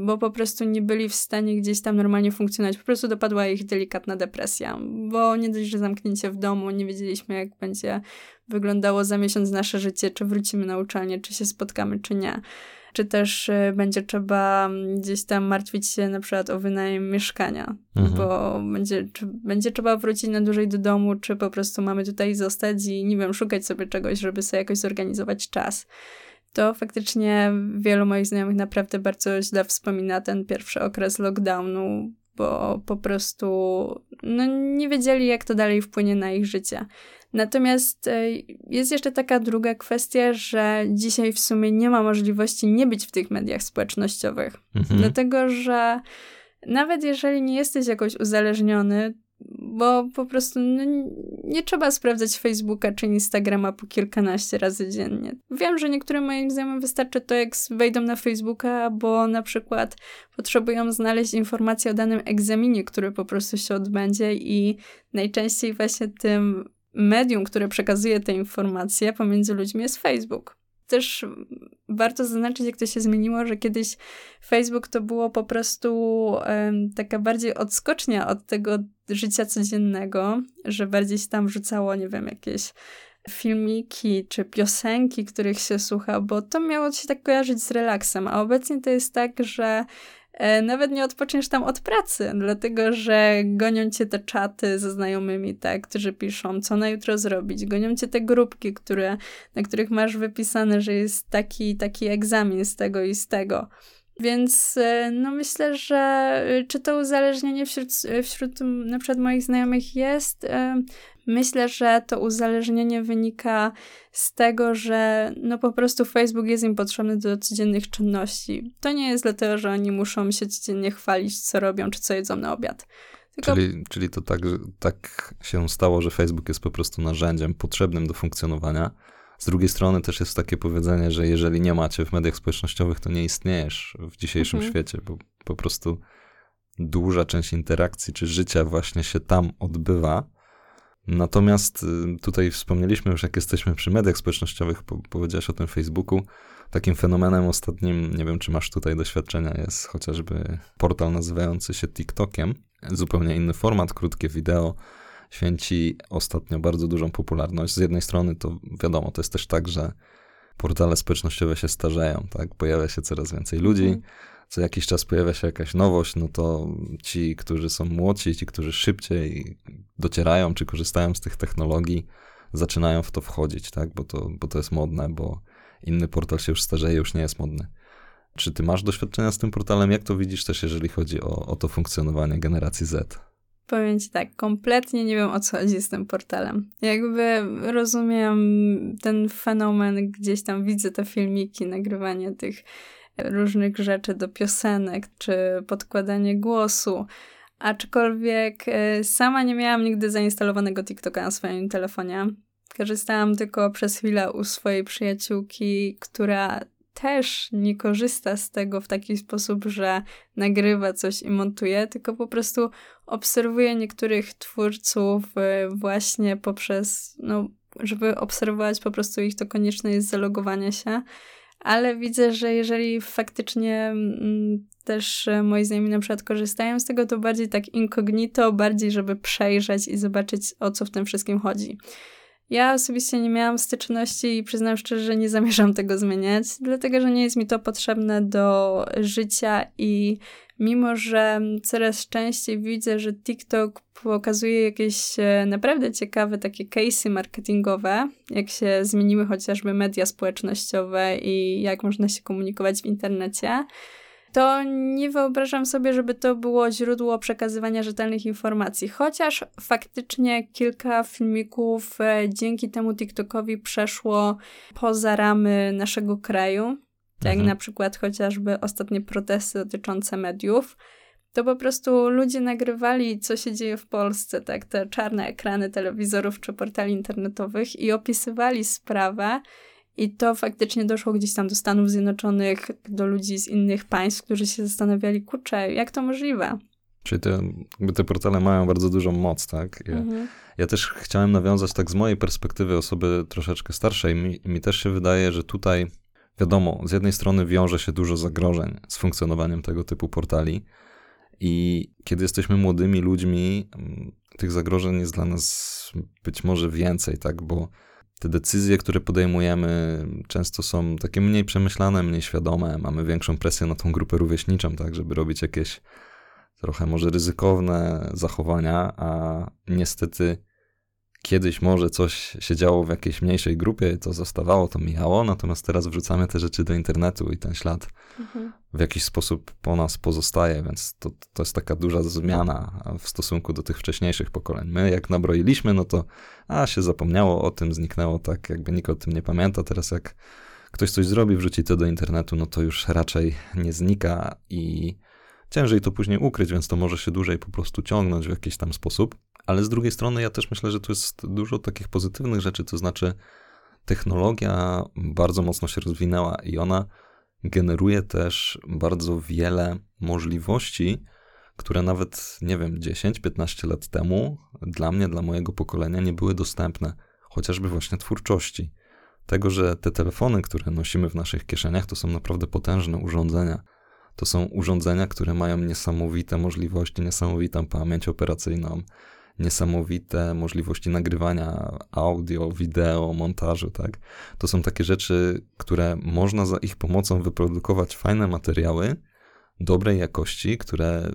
bo po prostu nie byli w stanie gdzieś tam normalnie funkcjonować. Po prostu dopadła ich delikatna depresja, bo nie dość, że zamknięcie w domu, nie wiedzieliśmy, jak będzie wyglądało za miesiąc nasze życie, czy wrócimy na uczelnię, czy się spotkamy, czy nie. Czy też e, będzie trzeba gdzieś tam martwić się na przykład o wynajem mieszkania, mhm. bo będzie, czy będzie trzeba wrócić na dłużej do domu, czy po prostu mamy tutaj zostać i nie wiem, szukać sobie czegoś, żeby sobie jakoś zorganizować czas to faktycznie wielu moich znajomych naprawdę bardzo źle wspomina ten pierwszy okres lockdownu, bo po prostu no, nie wiedzieli, jak to dalej wpłynie na ich życie. Natomiast e, jest jeszcze taka druga kwestia, że dzisiaj w sumie nie ma możliwości nie być w tych mediach społecznościowych. Mhm. Dlatego, że nawet jeżeli nie jesteś jakoś uzależniony, bo po prostu no, nie trzeba sprawdzać Facebooka czy Instagrama po kilkanaście razy dziennie. Wiem, że niektórym moim znajomym wystarczy to, jak wejdą na Facebooka, bo na przykład potrzebują znaleźć informacje o danym egzaminie, który po prostu się odbędzie i najczęściej właśnie tym medium, które przekazuje te informacje pomiędzy ludźmi jest Facebook też warto zaznaczyć, jak to się zmieniło, że kiedyś Facebook to było po prostu um, taka bardziej odskocznia od tego, życia codziennego, że bardziej się tam wrzucało, nie wiem, jakieś filmiki czy piosenki, których się słucha, bo to miało się tak kojarzyć z relaksem, a obecnie to jest tak, że e, nawet nie odpoczniesz tam od pracy, dlatego że gonią cię te czaty ze znajomymi, tak, którzy piszą, co na jutro zrobić. Gonią cię te grupki, które, na których masz wypisane, że jest taki taki egzamin z tego i z tego. Więc e, no myślę, że e, czy to uzależnienie wśród, wśród na przykład moich znajomych jest, Myślę, że to uzależnienie wynika z tego, że no po prostu Facebook jest im potrzebny do codziennych czynności. To nie jest dlatego, że oni muszą się codziennie chwalić, co robią, czy co jedzą na obiad. Tylko... Czyli, czyli to tak, tak się stało, że Facebook jest po prostu narzędziem potrzebnym do funkcjonowania. Z drugiej strony też jest takie powiedzenie, że jeżeli nie macie w mediach społecznościowych, to nie istniejesz w dzisiejszym mhm. świecie, bo po prostu duża część interakcji czy życia właśnie się tam odbywa. Natomiast y, tutaj wspomnieliśmy już, jak jesteśmy przy mediach społecznościowych, po, powiedziałeś o tym Facebooku. Takim fenomenem ostatnim, nie wiem czy masz tutaj doświadczenia, jest chociażby portal nazywający się TikTokiem. Zupełnie inny format, krótkie wideo. Święci ostatnio bardzo dużą popularność. Z jednej strony to wiadomo, to jest też tak, że portale społecznościowe się starzeją, tak? Pojawia się coraz więcej ludzi. Mm co jakiś czas pojawia się jakaś nowość, no to ci, którzy są młodsi, ci, którzy szybciej docierają czy korzystają z tych technologii, zaczynają w to wchodzić, tak? Bo to, bo to jest modne, bo inny portal się już starzeje, już nie jest modny. Czy ty masz doświadczenia z tym portalem? Jak to widzisz też, jeżeli chodzi o, o to funkcjonowanie generacji Z? Powiem ci tak, kompletnie nie wiem o co chodzi z tym portalem. Jakby rozumiem ten fenomen, gdzieś tam widzę te filmiki, nagrywanie tych różnych rzeczy do piosenek, czy podkładanie głosu. Aczkolwiek e, sama nie miałam nigdy zainstalowanego TikToka na swoim telefonie. Korzystałam tylko przez chwilę u swojej przyjaciółki, która też nie korzysta z tego w taki sposób, że nagrywa coś i montuje, tylko po prostu obserwuje niektórych twórców e, właśnie poprzez, no, żeby obserwować po prostu ich, to konieczne jest zalogowanie się ale widzę, że jeżeli faktycznie mm, też e, moi znajomi na przykład korzystają z tego, to bardziej tak incognito, bardziej żeby przejrzeć i zobaczyć o co w tym wszystkim chodzi. Ja osobiście nie miałam styczności i przyznam szczerze, że nie zamierzam tego zmieniać, dlatego że nie jest mi to potrzebne do życia i mimo, że coraz częściej widzę, że TikTok pokazuje jakieś e, naprawdę ciekawe takie case'y marketingowe, jak się zmieniły chociażby media społecznościowe i jak można się komunikować w internecie, to nie wyobrażam sobie, żeby to było źródło przekazywania rzetelnych informacji. Chociaż faktycznie kilka filmików e, dzięki temu TikTokowi przeszło poza ramy naszego kraju. Tak mhm. na przykład chociażby ostatnie protesty dotyczące mediów to po prostu ludzie nagrywali, co się dzieje w Polsce, tak, te czarne ekrany telewizorów czy portali internetowych i opisywali sprawę. I to faktycznie doszło gdzieś tam do Stanów Zjednoczonych, do ludzi z innych państw, którzy się zastanawiali, kurczę, jak to możliwe? Czyli te, te portale mają bardzo dużą moc, tak? Ja, mhm. ja, też chciałem nawiązać tak z mojej perspektywy osoby troszeczkę starszej. Mi, mi też się wydaje, że tutaj, wiadomo, z jednej strony wiąże się dużo zagrożeń z funkcjonowaniem tego typu portali, i kiedy jesteśmy młodymi ludźmi, mm, tych zagrożeń jest dla nas być może więcej, tak? Bo te decyzje, które podejmujemy, często są takie mniej przemyślane, mniej świadome. Mamy większą presję na tą grupę rówieśniczą, tak, żeby robić jakieś trochę może ryzykowne zachowania, a niestety kiedyś może coś się działo w jakiejś mniejszej grupie, to zostawało, to mijało, natomiast teraz wrzucamy te rzeczy do internetu i ten ślad mhm. w jakiś sposób po nas pozostaje, więc to, to jest taka duża zmiana w stosunku do tych wcześniejszych pokoleń. My jak nabroiliśmy, no to a się zapomniało o tym, zniknęło tak, jakby nikt o tym nie pamięta. Teraz jak ktoś coś zrobi, wrzuci to do internetu, no to już raczej nie znika i ciężej to później ukryć, więc to może się dłużej po prostu ciągnąć w jakiś tam sposób. Ale z drugiej strony ja też myślę, że tu jest dużo takich pozytywnych rzeczy, to znaczy technologia bardzo mocno się rozwinęła i ona generuje też bardzo wiele możliwości, które nawet, nie wiem, 10-15 lat temu dla mnie, dla mojego pokolenia nie były dostępne, chociażby właśnie twórczości. Tego, że te telefony, które nosimy w naszych kieszeniach, to są naprawdę potężne urządzenia. To są urządzenia, które mają niesamowite możliwości, niesamowitą pamięć operacyjną, niesamowite możliwości nagrywania audio, wideo, montażu, tak? To są takie rzeczy, które można za ich pomocą wyprodukować fajne materiały dobrej jakości, które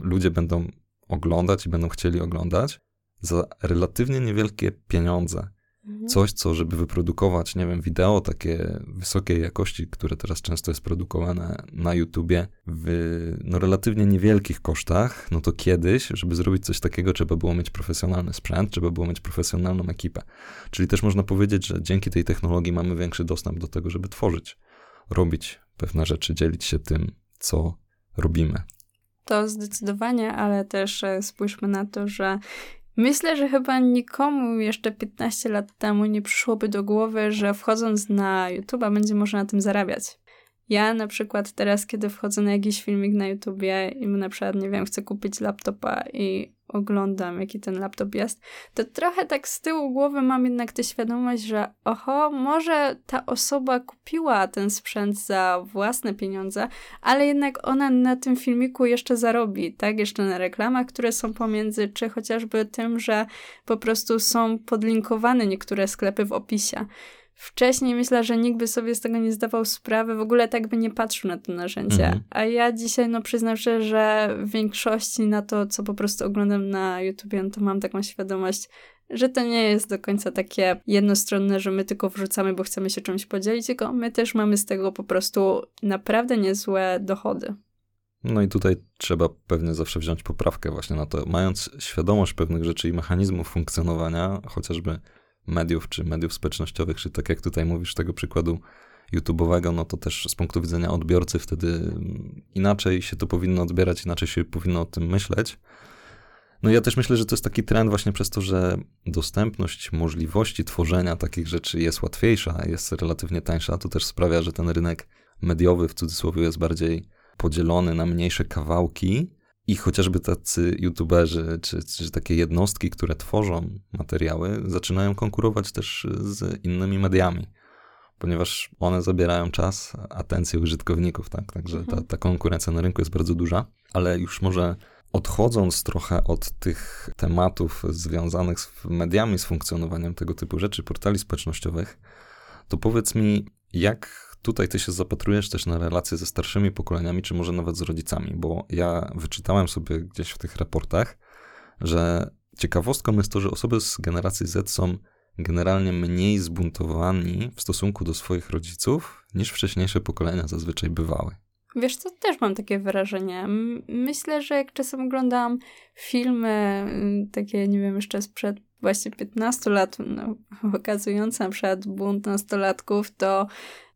ludzie będą oglądać i będą chcieli oglądać za relatywnie niewielkie pieniądze. Mhm. Coś, co żeby wyprodukować, nie wiem, wideo takie wysokiej jakości, które teraz często jest produkowane na YouTubie w no, relatywnie niewielkich kosztach, no to kiedyś, żeby zrobić coś takiego, trzeba było mieć profesjonalny sprzęt, trzeba było mieć profesjonalną ekipę. Czyli też można powiedzieć, że dzięki tej technologii mamy większy dostęp do tego, żeby tworzyć, robić pewne rzeczy, dzielić się tym, co robimy. To zdecydowanie, ale też e, spójrzmy na to, że Myślę, że chyba nikomu jeszcze 15 lat temu nie przyszłoby do głowy, że wchodząc na YouTube'a będzie można na tym zarabiać. Ja na przykład teraz, kiedy wchodzę na jakiś filmik na YouTubie i na przykład, nie wiem, chcę kupić laptopa i oglądam, jaki ten laptop jest, to trochę tak z tyłu głowy mam jednak tę świadomość, że oho, może ta osoba kupiła ten sprzęt za własne pieniądze, ale jednak ona na tym filmiku jeszcze zarobi, tak? Jeszcze na reklamach, które są pomiędzy, czy chociażby tym, że po prostu są podlinkowane niektóre sklepy w opisie. Wcześniej myślę, że nikt by sobie z tego nie zdawał sprawy, w ogóle tak by nie patrzył na to narzędzie. Mhm. A ja dzisiaj, no przyznam szczerze, że w większości na to, co po prostu oglądam na YouTubie, no to mam taką świadomość, że to nie jest do końca takie jednostronne, że my tylko wrzucamy, bo chcemy się czymś podzielić, tylko my też mamy z tego po prostu naprawdę niezłe dochody. No i tutaj trzeba pewnie zawsze wziąć poprawkę właśnie na to, mając świadomość pewnych rzeczy i mechanizmów funkcjonowania, chociażby mediów, czy mediów społecznościowych, czy tak jak tutaj mówisz, tego przykładu YouTube'owego, no to też z punktu widzenia odbiorcy wtedy inaczej się to powinno odbierać, inaczej się powinno o tym myśleć. No ja też myślę, że to jest taki trend właśnie przez to, że dostępność możliwości tworzenia takich rzeczy jest łatwiejsza, jest relatywnie tańsza, to też sprawia, że ten rynek mediowy w cudzysłowie jest bardziej podzielony na mniejsze kawałki, i chociażby tacy youtuberzy, czy, czy takie jednostki, które tworzą materiały, zaczynają konkurować też z innymi mediami, ponieważ one zabierają czas, atencję użytkowników, tak? Także ta, mhm. ta konkurencja na rynku jest bardzo duża, ale już może odchodząc trochę od tych tematów związanych z mediami, z funkcjonowaniem tego typu rzeczy, portali społecznościowych, to powiedz mi, jak tutaj ty się zapatrujesz też na relacje ze starszymi pokoleniami, czy może nawet z rodzicami, bo ja wyczytałem sobie gdzieś w tych raportach, że ciekawostką jest to, że osoby z generacji Z są generalnie mniej zbuntowani w stosunku do swoich rodziców niż wcześniejsze pokolenia zazwyczaj bywały. Wiesz co, też mam takie wrażenie. Myślę, że jak czasem oglądam filmy takie, nie wiem, jeszcze sprzed właśnie 15 lat, no, [laughs] pokazujące na przykład bunt nastolatków, to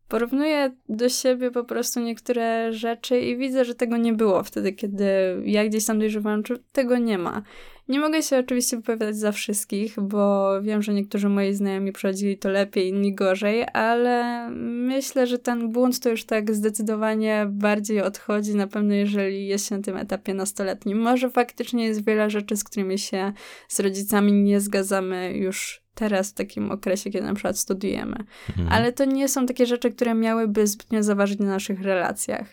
porównuję do siebie po prostu niektóre rzeczy i widzę, że tego nie było wtedy, kiedy ja gdzieś tam dojrzewałam, czy tego nie ma. Nie mogę się oczywiście wypowiadać za wszystkich, bo wiem, że niektórzy moi znajomi przechodzili to lepiej, inni gorzej, ale myślę, że ten błąd to już tak zdecydowanie bardziej odchodzi, na pewno jeżeli jest się na tym etapie nastoletnim. Może faktycznie jest wiele rzeczy, z którymi się z rodzicami nie zgadzamy już teraz w takim okresie, kiedy na przykład studiujemy. Mhm. Ale to nie są takie rzeczy, które miałyby zbytnio zaważyć na naszych relacjach.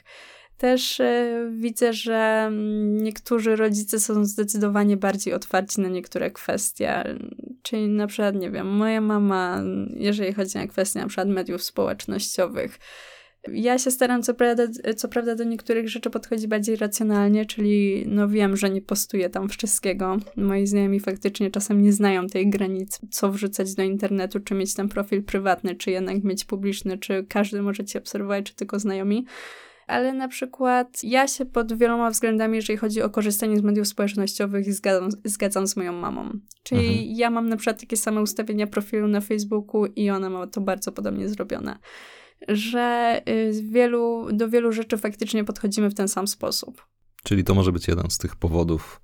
Też y, widzę, że niektórzy rodzice są zdecydowanie bardziej otwarci na niektóre kwestie. Czyli na przykład, nie wiem, moja mama, jeżeli chodzi o kwestie na przykład mediów społecznościowych, ja się staram co prawda, co prawda do niektórych rzeczy podchodzić bardziej racjonalnie, czyli no wiem, że nie postuję tam wszystkiego. Moi znajomi faktycznie czasem nie znają tej granicy, co wrzucać do internetu, czy mieć ten profil prywatny, czy jednak mieć publiczny, czy każdy może cię obserwować, czy tylko znajomi ale na przykład ja się pod wieloma względami, jeżeli chodzi o korzystanie z mediów społecznościowych, zgadzam, zgadzam z moją mamą. Czyli mhm. ja mam na przykład takie same ustawienia profilu na Facebooku i ona ma to bardzo podobnie zrobione że y, wielu, do wielu rzeczy faktycznie podchodzimy w ten sam sposób. Czyli to może być jeden z tych powodów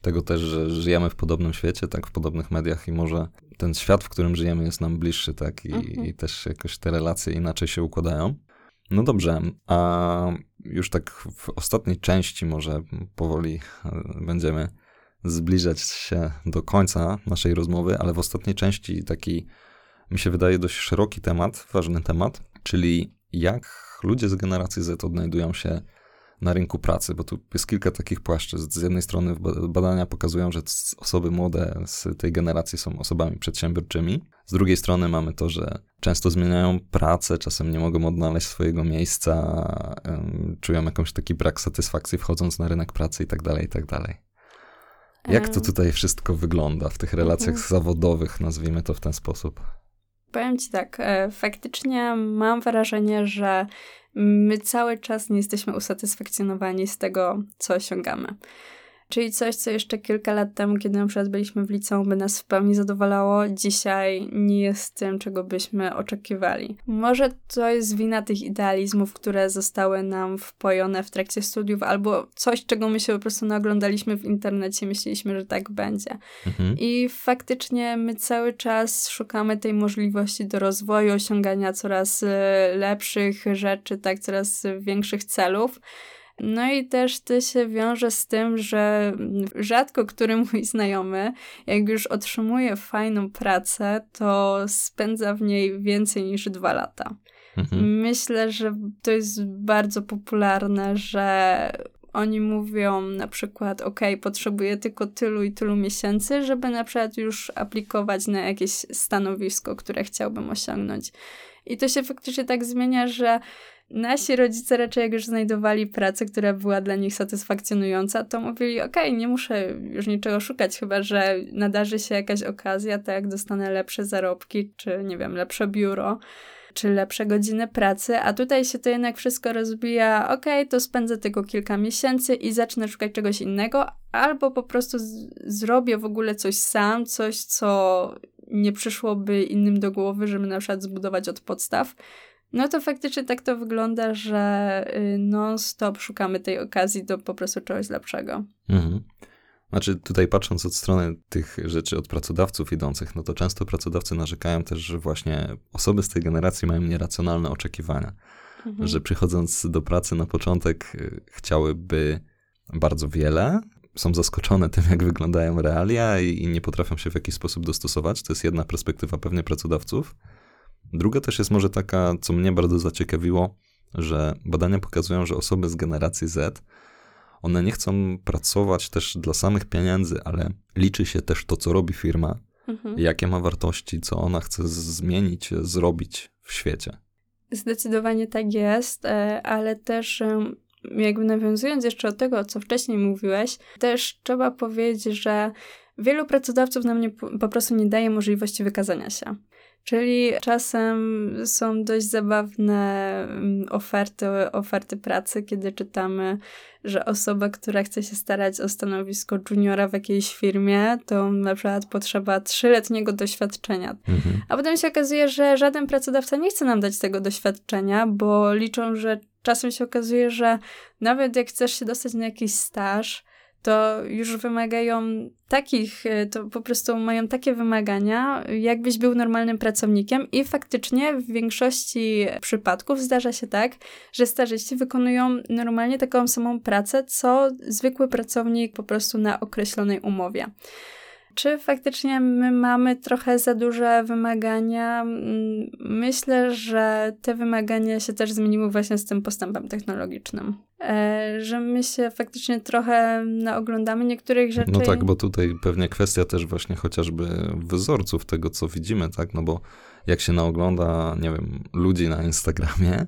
tego też, że żyjemy w podobnym świecie, tak, w podobnych mediach i może ten świat, w którym żyjemy jest nam bliższy, tak, i, mhm. i też jakoś te relacje inaczej się układają. No dobrze, a już tak w ostatniej części może powoli e, będziemy zbliżać się do końca naszej rozmowy, ale w ostatniej części taki mi się wydaje dość szeroki temat, ważny temat, czyli jak ludzie z generacji Z odnajdują się na rynku pracy, bo tu jest kilka takich płaszczyzn. Z jednej strony badania pokazują, że osoby młode z tej generacji są osobami przedsiębiorczymi. Z drugiej strony mamy to, że często zmieniają pracę, czasem nie mogą odnaleźć swojego miejsca, czują jakąś taki brak satysfakcji wchodząc na rynek pracy i tak dalej, i tak dalej. Jak to tutaj wszystko wygląda w tych relacjach mhm. zawodowych, nazwijmy to w ten sposób? Powiem ci tak, e, faktycznie mam wrażenie, że my cały czas nie jesteśmy usatysfakcjonowani z tego, co osiągamy. Czyli coś, co jeszcze kilka lat temu, kiedy na przykład byliśmy w liceum, by nas w pełni zadowalało, dzisiaj nie jest tym, czego byśmy oczekiwali. Może to jest wina tych idealizmów, które zostały nam wpojone w trakcie studiów, albo coś, czego my się po prostu naoglądaliśmy w internecie, myśleliśmy, że tak będzie. Mhm. I faktycznie my cały czas szukamy tej możliwości do rozwoju, osiągania coraz e, lepszych rzeczy, tak, coraz większych celów. No i też to się wiąże z tym, że rzadko który mój znajomy, jak już otrzymuje fajną pracę, to spędza w niej więcej niż dwa lata. Mhm. Myślę, że to jest bardzo popularne, że oni mówią na przykład, ok, potrzebuję tylko tylu i tylu miesięcy, żeby na przykład już aplikować na jakieś stanowisko, które chciałbym osiągnąć. I to się faktycznie tak zmienia, że nasi rodzice raczej jak już znajdowali pracę, która była dla nich satysfakcjonująca, to mówili, okej, okay, nie muszę już niczego szukać, chyba że nadarzy się jakaś okazja, tak jak dostanę lepsze zarobki, czy nie wiem, lepsze biuro, czy lepsze godziny pracy, a tutaj się to jednak wszystko rozbija, okej, okay, to spędzę tylko kilka miesięcy i zacznę szukać czegoś innego, albo po prostu zrobię w ogóle coś sam, coś, co nie przyszłoby innym do głowy, żeby na przykład zbudować od podstaw, no to faktycznie tak to wygląda, że y, non-stop szukamy tej okazji do po prostu czegoś lepszego. Mhm. Znaczy, tutaj patrząc od strony tych rzeczy od pracodawców idących, no to często pracodawcy narzekają też, że właśnie osoby z tej generacji mają nieracjonalne oczekiwania. Mhm. Że przychodząc do pracy na początek y, chciałyby bardzo wiele, są zaskoczone tym, jak wyglądają realia i, i nie potrafią się w jakiś sposób dostosować. To jest jedna perspektywa pewnie pracodawców. Druga też jest może taka, co mnie bardzo zaciekawiło, że badania pokazują, że osoby z generacji Z, one nie chcą pracować też dla samych pieniędzy, ale liczy się też to, co robi firma, mhm. jakie ma wartości, co ona chce zmienić, zrobić w świecie. Zdecydowanie tak jest, e, ale też jakby nawiązując jeszcze do tego, co wcześniej mówiłeś, też trzeba powiedzieć, że wielu pracodawców nam nie, po prostu nie daje możliwości wykazania się. Czyli czasem są dość zabawne mm, oferty, oferty pracy, kiedy czytamy, że osoba, która chce się starać o stanowisko juniora w jakiejś firmie, to na przykład potrzeba trzyletniego doświadczenia. Mhm. A potem się okazuje, że żaden pracodawca nie chce nam dać tego doświadczenia, bo liczą, że czasem się okazuje, że nawet jak chcesz się dostać na jakiś staż, to już wymagają takich, e, to po prostu mają takie wymagania, jakbyś był normalnym pracownikiem i faktycznie w większości przypadków zdarza się tak, że stażyści wykonują normalnie taką samą pracę, co zwykły pracownik po prostu na określonej umowie. Czy faktycznie my mamy trochę za duże wymagania? Mm, myślę, że te wymagania się też zmieniły właśnie z tym postępem technologicznym. E, że my się faktycznie trochę oglądamy niektórych rzeczy. No tak, bo tutaj pewnie kwestia też właśnie chociażby wzorców tego, co widzimy, tak? No bo jak się naogląda, nie wiem, ludzi na Instagramie,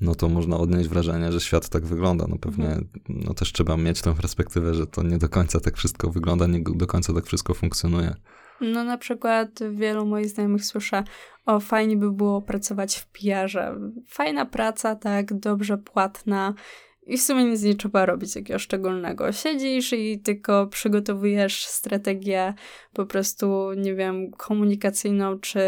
no to można odnieść wrażenie, że świat tak wygląda. No pewnie mhm. no też trzeba mieć tę perspektywę, że to nie do końca tak wszystko wygląda, nie do końca tak wszystko funkcjonuje. No na przykład wielu moich znajomych słyszę, o fajnie by było pracować w PR-ze. Fajna praca, tak, dobrze płatna i w sumie nic nie trzeba robić takiego szczególnego. Siedzisz i tylko przygotowujesz strategię po prostu, nie wiem, komunikacyjną czy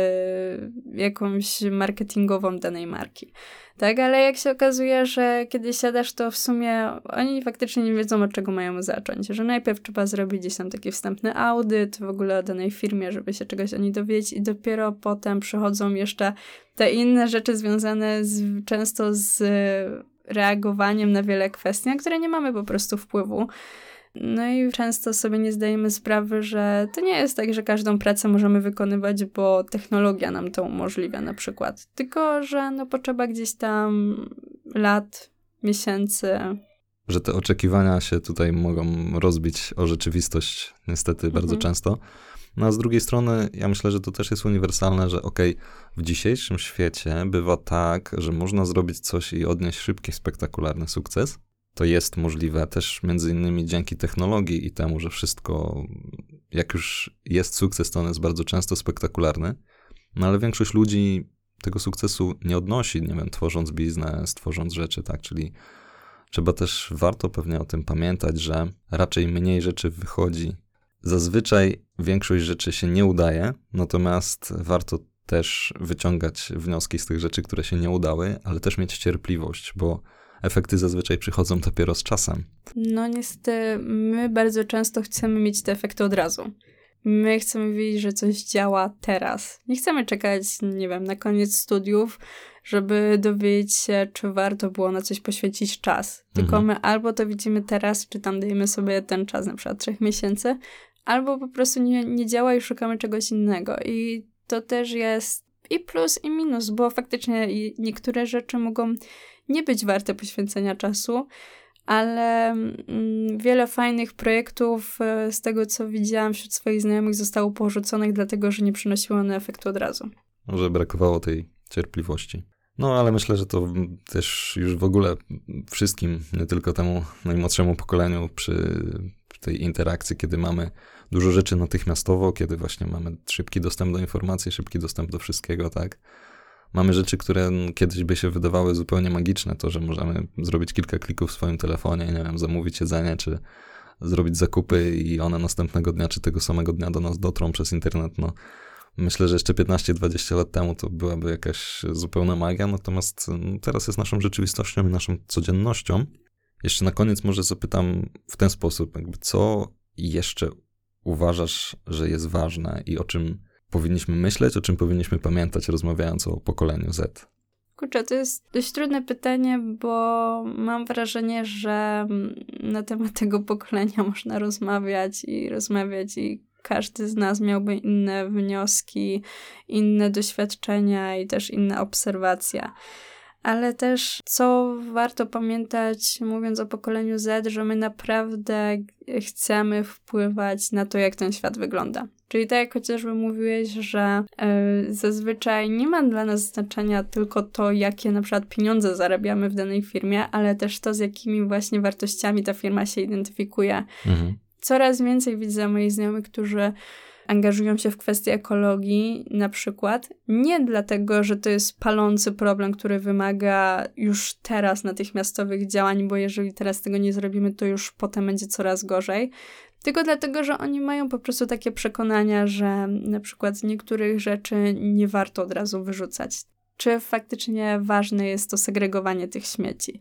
jakąś marketingową danej marki. Tak, ale jak się okazuje, że kiedy siadasz, to w sumie oni faktycznie nie wiedzą, od czego mają zacząć. Że najpierw trzeba zrobić gdzieś tam taki wstępny audyt w ogóle o danej firmie, żeby się czegoś o niej dowiedzieć i dopiero potem przychodzą jeszcze te inne rzeczy związane z, często z reagowaniem na wiele kwestii, na które nie mamy po prostu wpływu. No i często sobie nie zdajemy sprawy, że to nie jest tak, że każdą pracę możemy wykonywać, bo technologia nam to umożliwia na przykład. Tylko, że no potrzeba gdzieś tam lat, miesięcy. Że te oczekiwania się tutaj mogą rozbić o rzeczywistość, niestety mhm. bardzo często. No a z drugiej strony, ja myślę, że to też jest uniwersalne, że okej, okay, w dzisiejszym świecie bywa tak, że można zrobić coś i odnieść szybki, spektakularny sukces. To jest możliwe też między innymi dzięki technologii i temu, że wszystko, jak już jest sukces, to on jest bardzo często spektakularny. No ale większość ludzi tego sukcesu nie odnosi, nie wiem, tworząc biznes, tworząc rzeczy, tak, czyli trzeba też, warto pewnie o tym pamiętać, że raczej mniej rzeczy wychodzi. Zazwyczaj większość rzeczy się nie udaje, natomiast warto też wyciągać wnioski z tych rzeczy, które się nie udały, ale też mieć cierpliwość, bo efekty zazwyczaj przychodzą dopiero z czasem. No niestety, my bardzo często chcemy mieć te efekty od razu. My chcemy wiedzieć, że coś działa teraz. Nie chcemy czekać, nie wiem, na koniec studiów, żeby dowiedzieć się, czy warto było na coś poświęcić czas. Tylko mhm. my albo to widzimy teraz, czy tam dajemy sobie ten czas, na przykład trzech miesięcy, albo po prostu nie, nie działa i szukamy czegoś innego. I to też jest i plus, i minus, bo faktycznie niektóre rzeczy mogą nie być warte poświęcenia czasu, ale mm, wiele fajnych projektów e, z tego, co widziałam wśród swoich znajomych, zostało porzuconych, dlatego że nie przynosiły one efektu od razu. Może brakowało tej cierpliwości. No, ale myślę, że to też już w ogóle wszystkim, nie tylko temu najmłodszemu pokoleniu przy tej interakcji, kiedy mamy dużo rzeczy natychmiastowo, kiedy właśnie mamy szybki dostęp do informacji, szybki dostęp do wszystkiego, tak? Mamy rzeczy, które kiedyś by się wydawały zupełnie magiczne, to, że możemy zrobić kilka klików w swoim telefonie, nie wiem, zamówić jedzenie, czy zrobić zakupy i one następnego dnia, czy tego samego dnia do nas dotrą przez internet, no myślę, że jeszcze 15-20 lat temu to byłaby jakaś zupełna magia, natomiast no, teraz jest naszą rzeczywistością i naszą codziennością. Jeszcze na koniec może zapytam w ten sposób, jakby co jeszcze uważasz, że jest ważne i o czym powinniśmy myśleć, o czym powinniśmy pamiętać, rozmawiając o pokoleniu Z? Kurczę, to jest dość trudne pytanie, bo mam wrażenie, że na temat tego pokolenia [laughs] można rozmawiać i rozmawiać i każdy z nas miałby inne wnioski, inne doświadczenia i też inne obserwacje ale też co warto pamiętać, mówiąc o pokoleniu Z, że my naprawdę chcemy wpływać na to, jak ten świat wygląda. Czyli tak jak chociażby mówiłeś, że y, zazwyczaj nie ma dla nas znaczenia tylko to, jakie na przykład pieniądze zarabiamy w danej firmie, ale też to, z jakimi właśnie wartościami ta firma się identyfikuje. Mhm. Coraz więcej widzę moich znajomych, którzy angażują się w kwestie ekologii, na przykład, nie dlatego, że to jest palący problem, który wymaga już teraz natychmiastowych działań, bo jeżeli teraz tego nie zrobimy, to już potem będzie coraz gorzej. Tylko dlatego, że oni mają po prostu takie przekonania, że na przykład niektórych rzeczy nie warto od razu wyrzucać. Czy faktycznie ważne jest to segregowanie tych śmieci?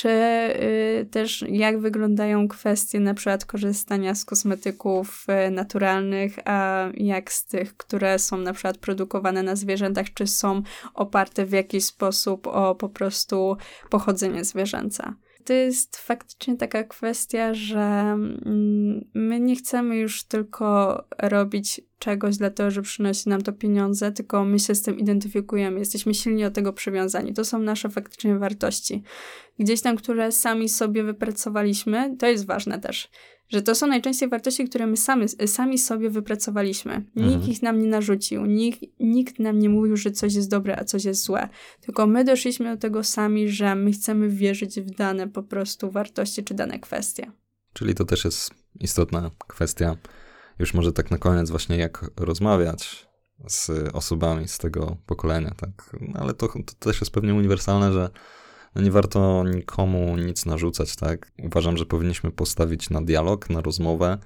Czy y, też jak wyglądają kwestie na przykład korzystania z kosmetyków y, naturalnych, a jak z tych, które są na przykład produkowane na zwierzętach, czy są oparte w jakiś sposób o po prostu pochodzenie zwierzęca. To jest faktycznie taka kwestia, że mm, my nie chcemy już tylko robić czegoś dlatego, że przynosi nam to pieniądze, tylko my się z tym identyfikujemy, jesteśmy silni do tego przywiązani. To są nasze faktycznie wartości. Gdzieś tam, które sami sobie wypracowaliśmy, to jest ważne też że to są najczęściej wartości, które my sami, sami sobie wypracowaliśmy. Mhm. Nikt ich nam nie narzucił, nikt, nikt nam nie mówił, że coś jest dobre, a coś jest złe. Tylko my doszliśmy do tego sami, że my chcemy wierzyć w dane po prostu wartości czy dane kwestie. Czyli to też jest istotna kwestia. Już może tak na koniec właśnie jak rozmawiać z osobami z tego pokolenia, tak? Ale to, to też jest pewnie uniwersalne, że no nie warto nikomu nic narzucać, tak? Uważam, że powinniśmy postawić na dialog, na rozmowę,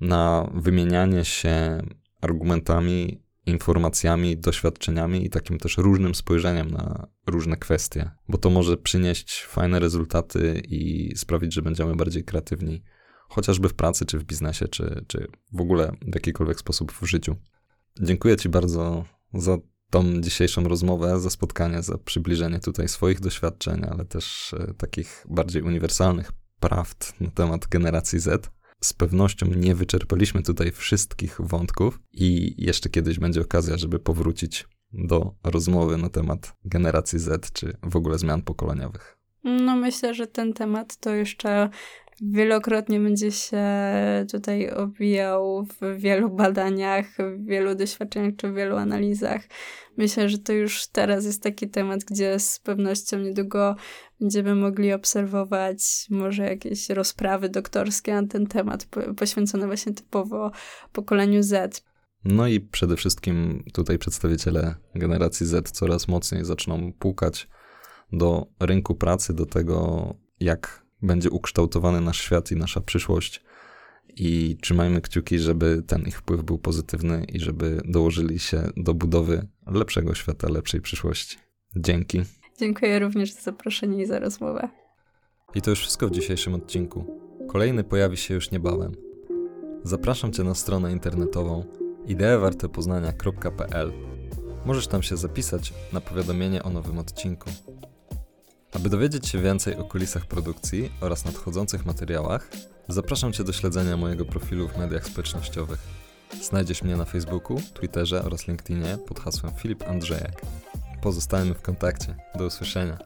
na wymienianie się argumentami, informacjami, doświadczeniami i takim też różnym spojrzeniem na różne kwestie, bo to może przynieść fajne rezultaty i sprawić, że będziemy bardziej kreatywni, chociażby w pracy, czy w biznesie, czy, czy w ogóle w jakikolwiek sposób w życiu. Dziękuję Ci bardzo za tą dzisiejszą rozmowę, za spotkanie, za przybliżenie tutaj swoich doświadczeń, ale też e, takich bardziej uniwersalnych prawd na temat generacji Z. Z pewnością nie wyczerpaliśmy tutaj wszystkich wątków i jeszcze kiedyś będzie okazja, żeby powrócić do rozmowy na temat generacji Z czy w ogóle zmian pokoleniowych? No myślę, że ten temat to jeszcze wielokrotnie będzie się tutaj obijał w wielu badaniach, w wielu doświadczeniach czy w wielu analizach. Myślę, że to już teraz jest taki temat, gdzie z pewnością niedługo będziemy mogli obserwować może jakieś rozprawy doktorskie na ten temat, poświęcone właśnie typowo pokoleniu Z. No i przede wszystkim tutaj przedstawiciele generacji Z coraz mocniej zaczną pukać do rynku pracy, do tego, jak będzie ukształtowany nasz świat i nasza przyszłość. I trzymajmy kciuki, żeby ten ich wpływ był pozytywny i żeby dołożyli się do budowy lepszego świata, lepszej przyszłości. Dzięki. Dziękuję również za zaproszenie i za rozmowę. I to już wszystko w dzisiejszym odcinku. Kolejny pojawi się już niebawem. Zapraszam Cię na stronę internetową ideewartepoznania.pl. Możesz tam się zapisać na powiadomienie o nowym odcinku. Aby dowiedzieć się więcej o kulisach produkcji oraz nadchodzących materiałach, zapraszam Cię do śledzenia mojego profilu w mediach społecznościowych. Znajdziesz mnie na Facebooku, Twitterze oraz LinkedInie pod hasłem Filip Andrzejek. Pozostajemy w kontakcie. Do usłyszenia.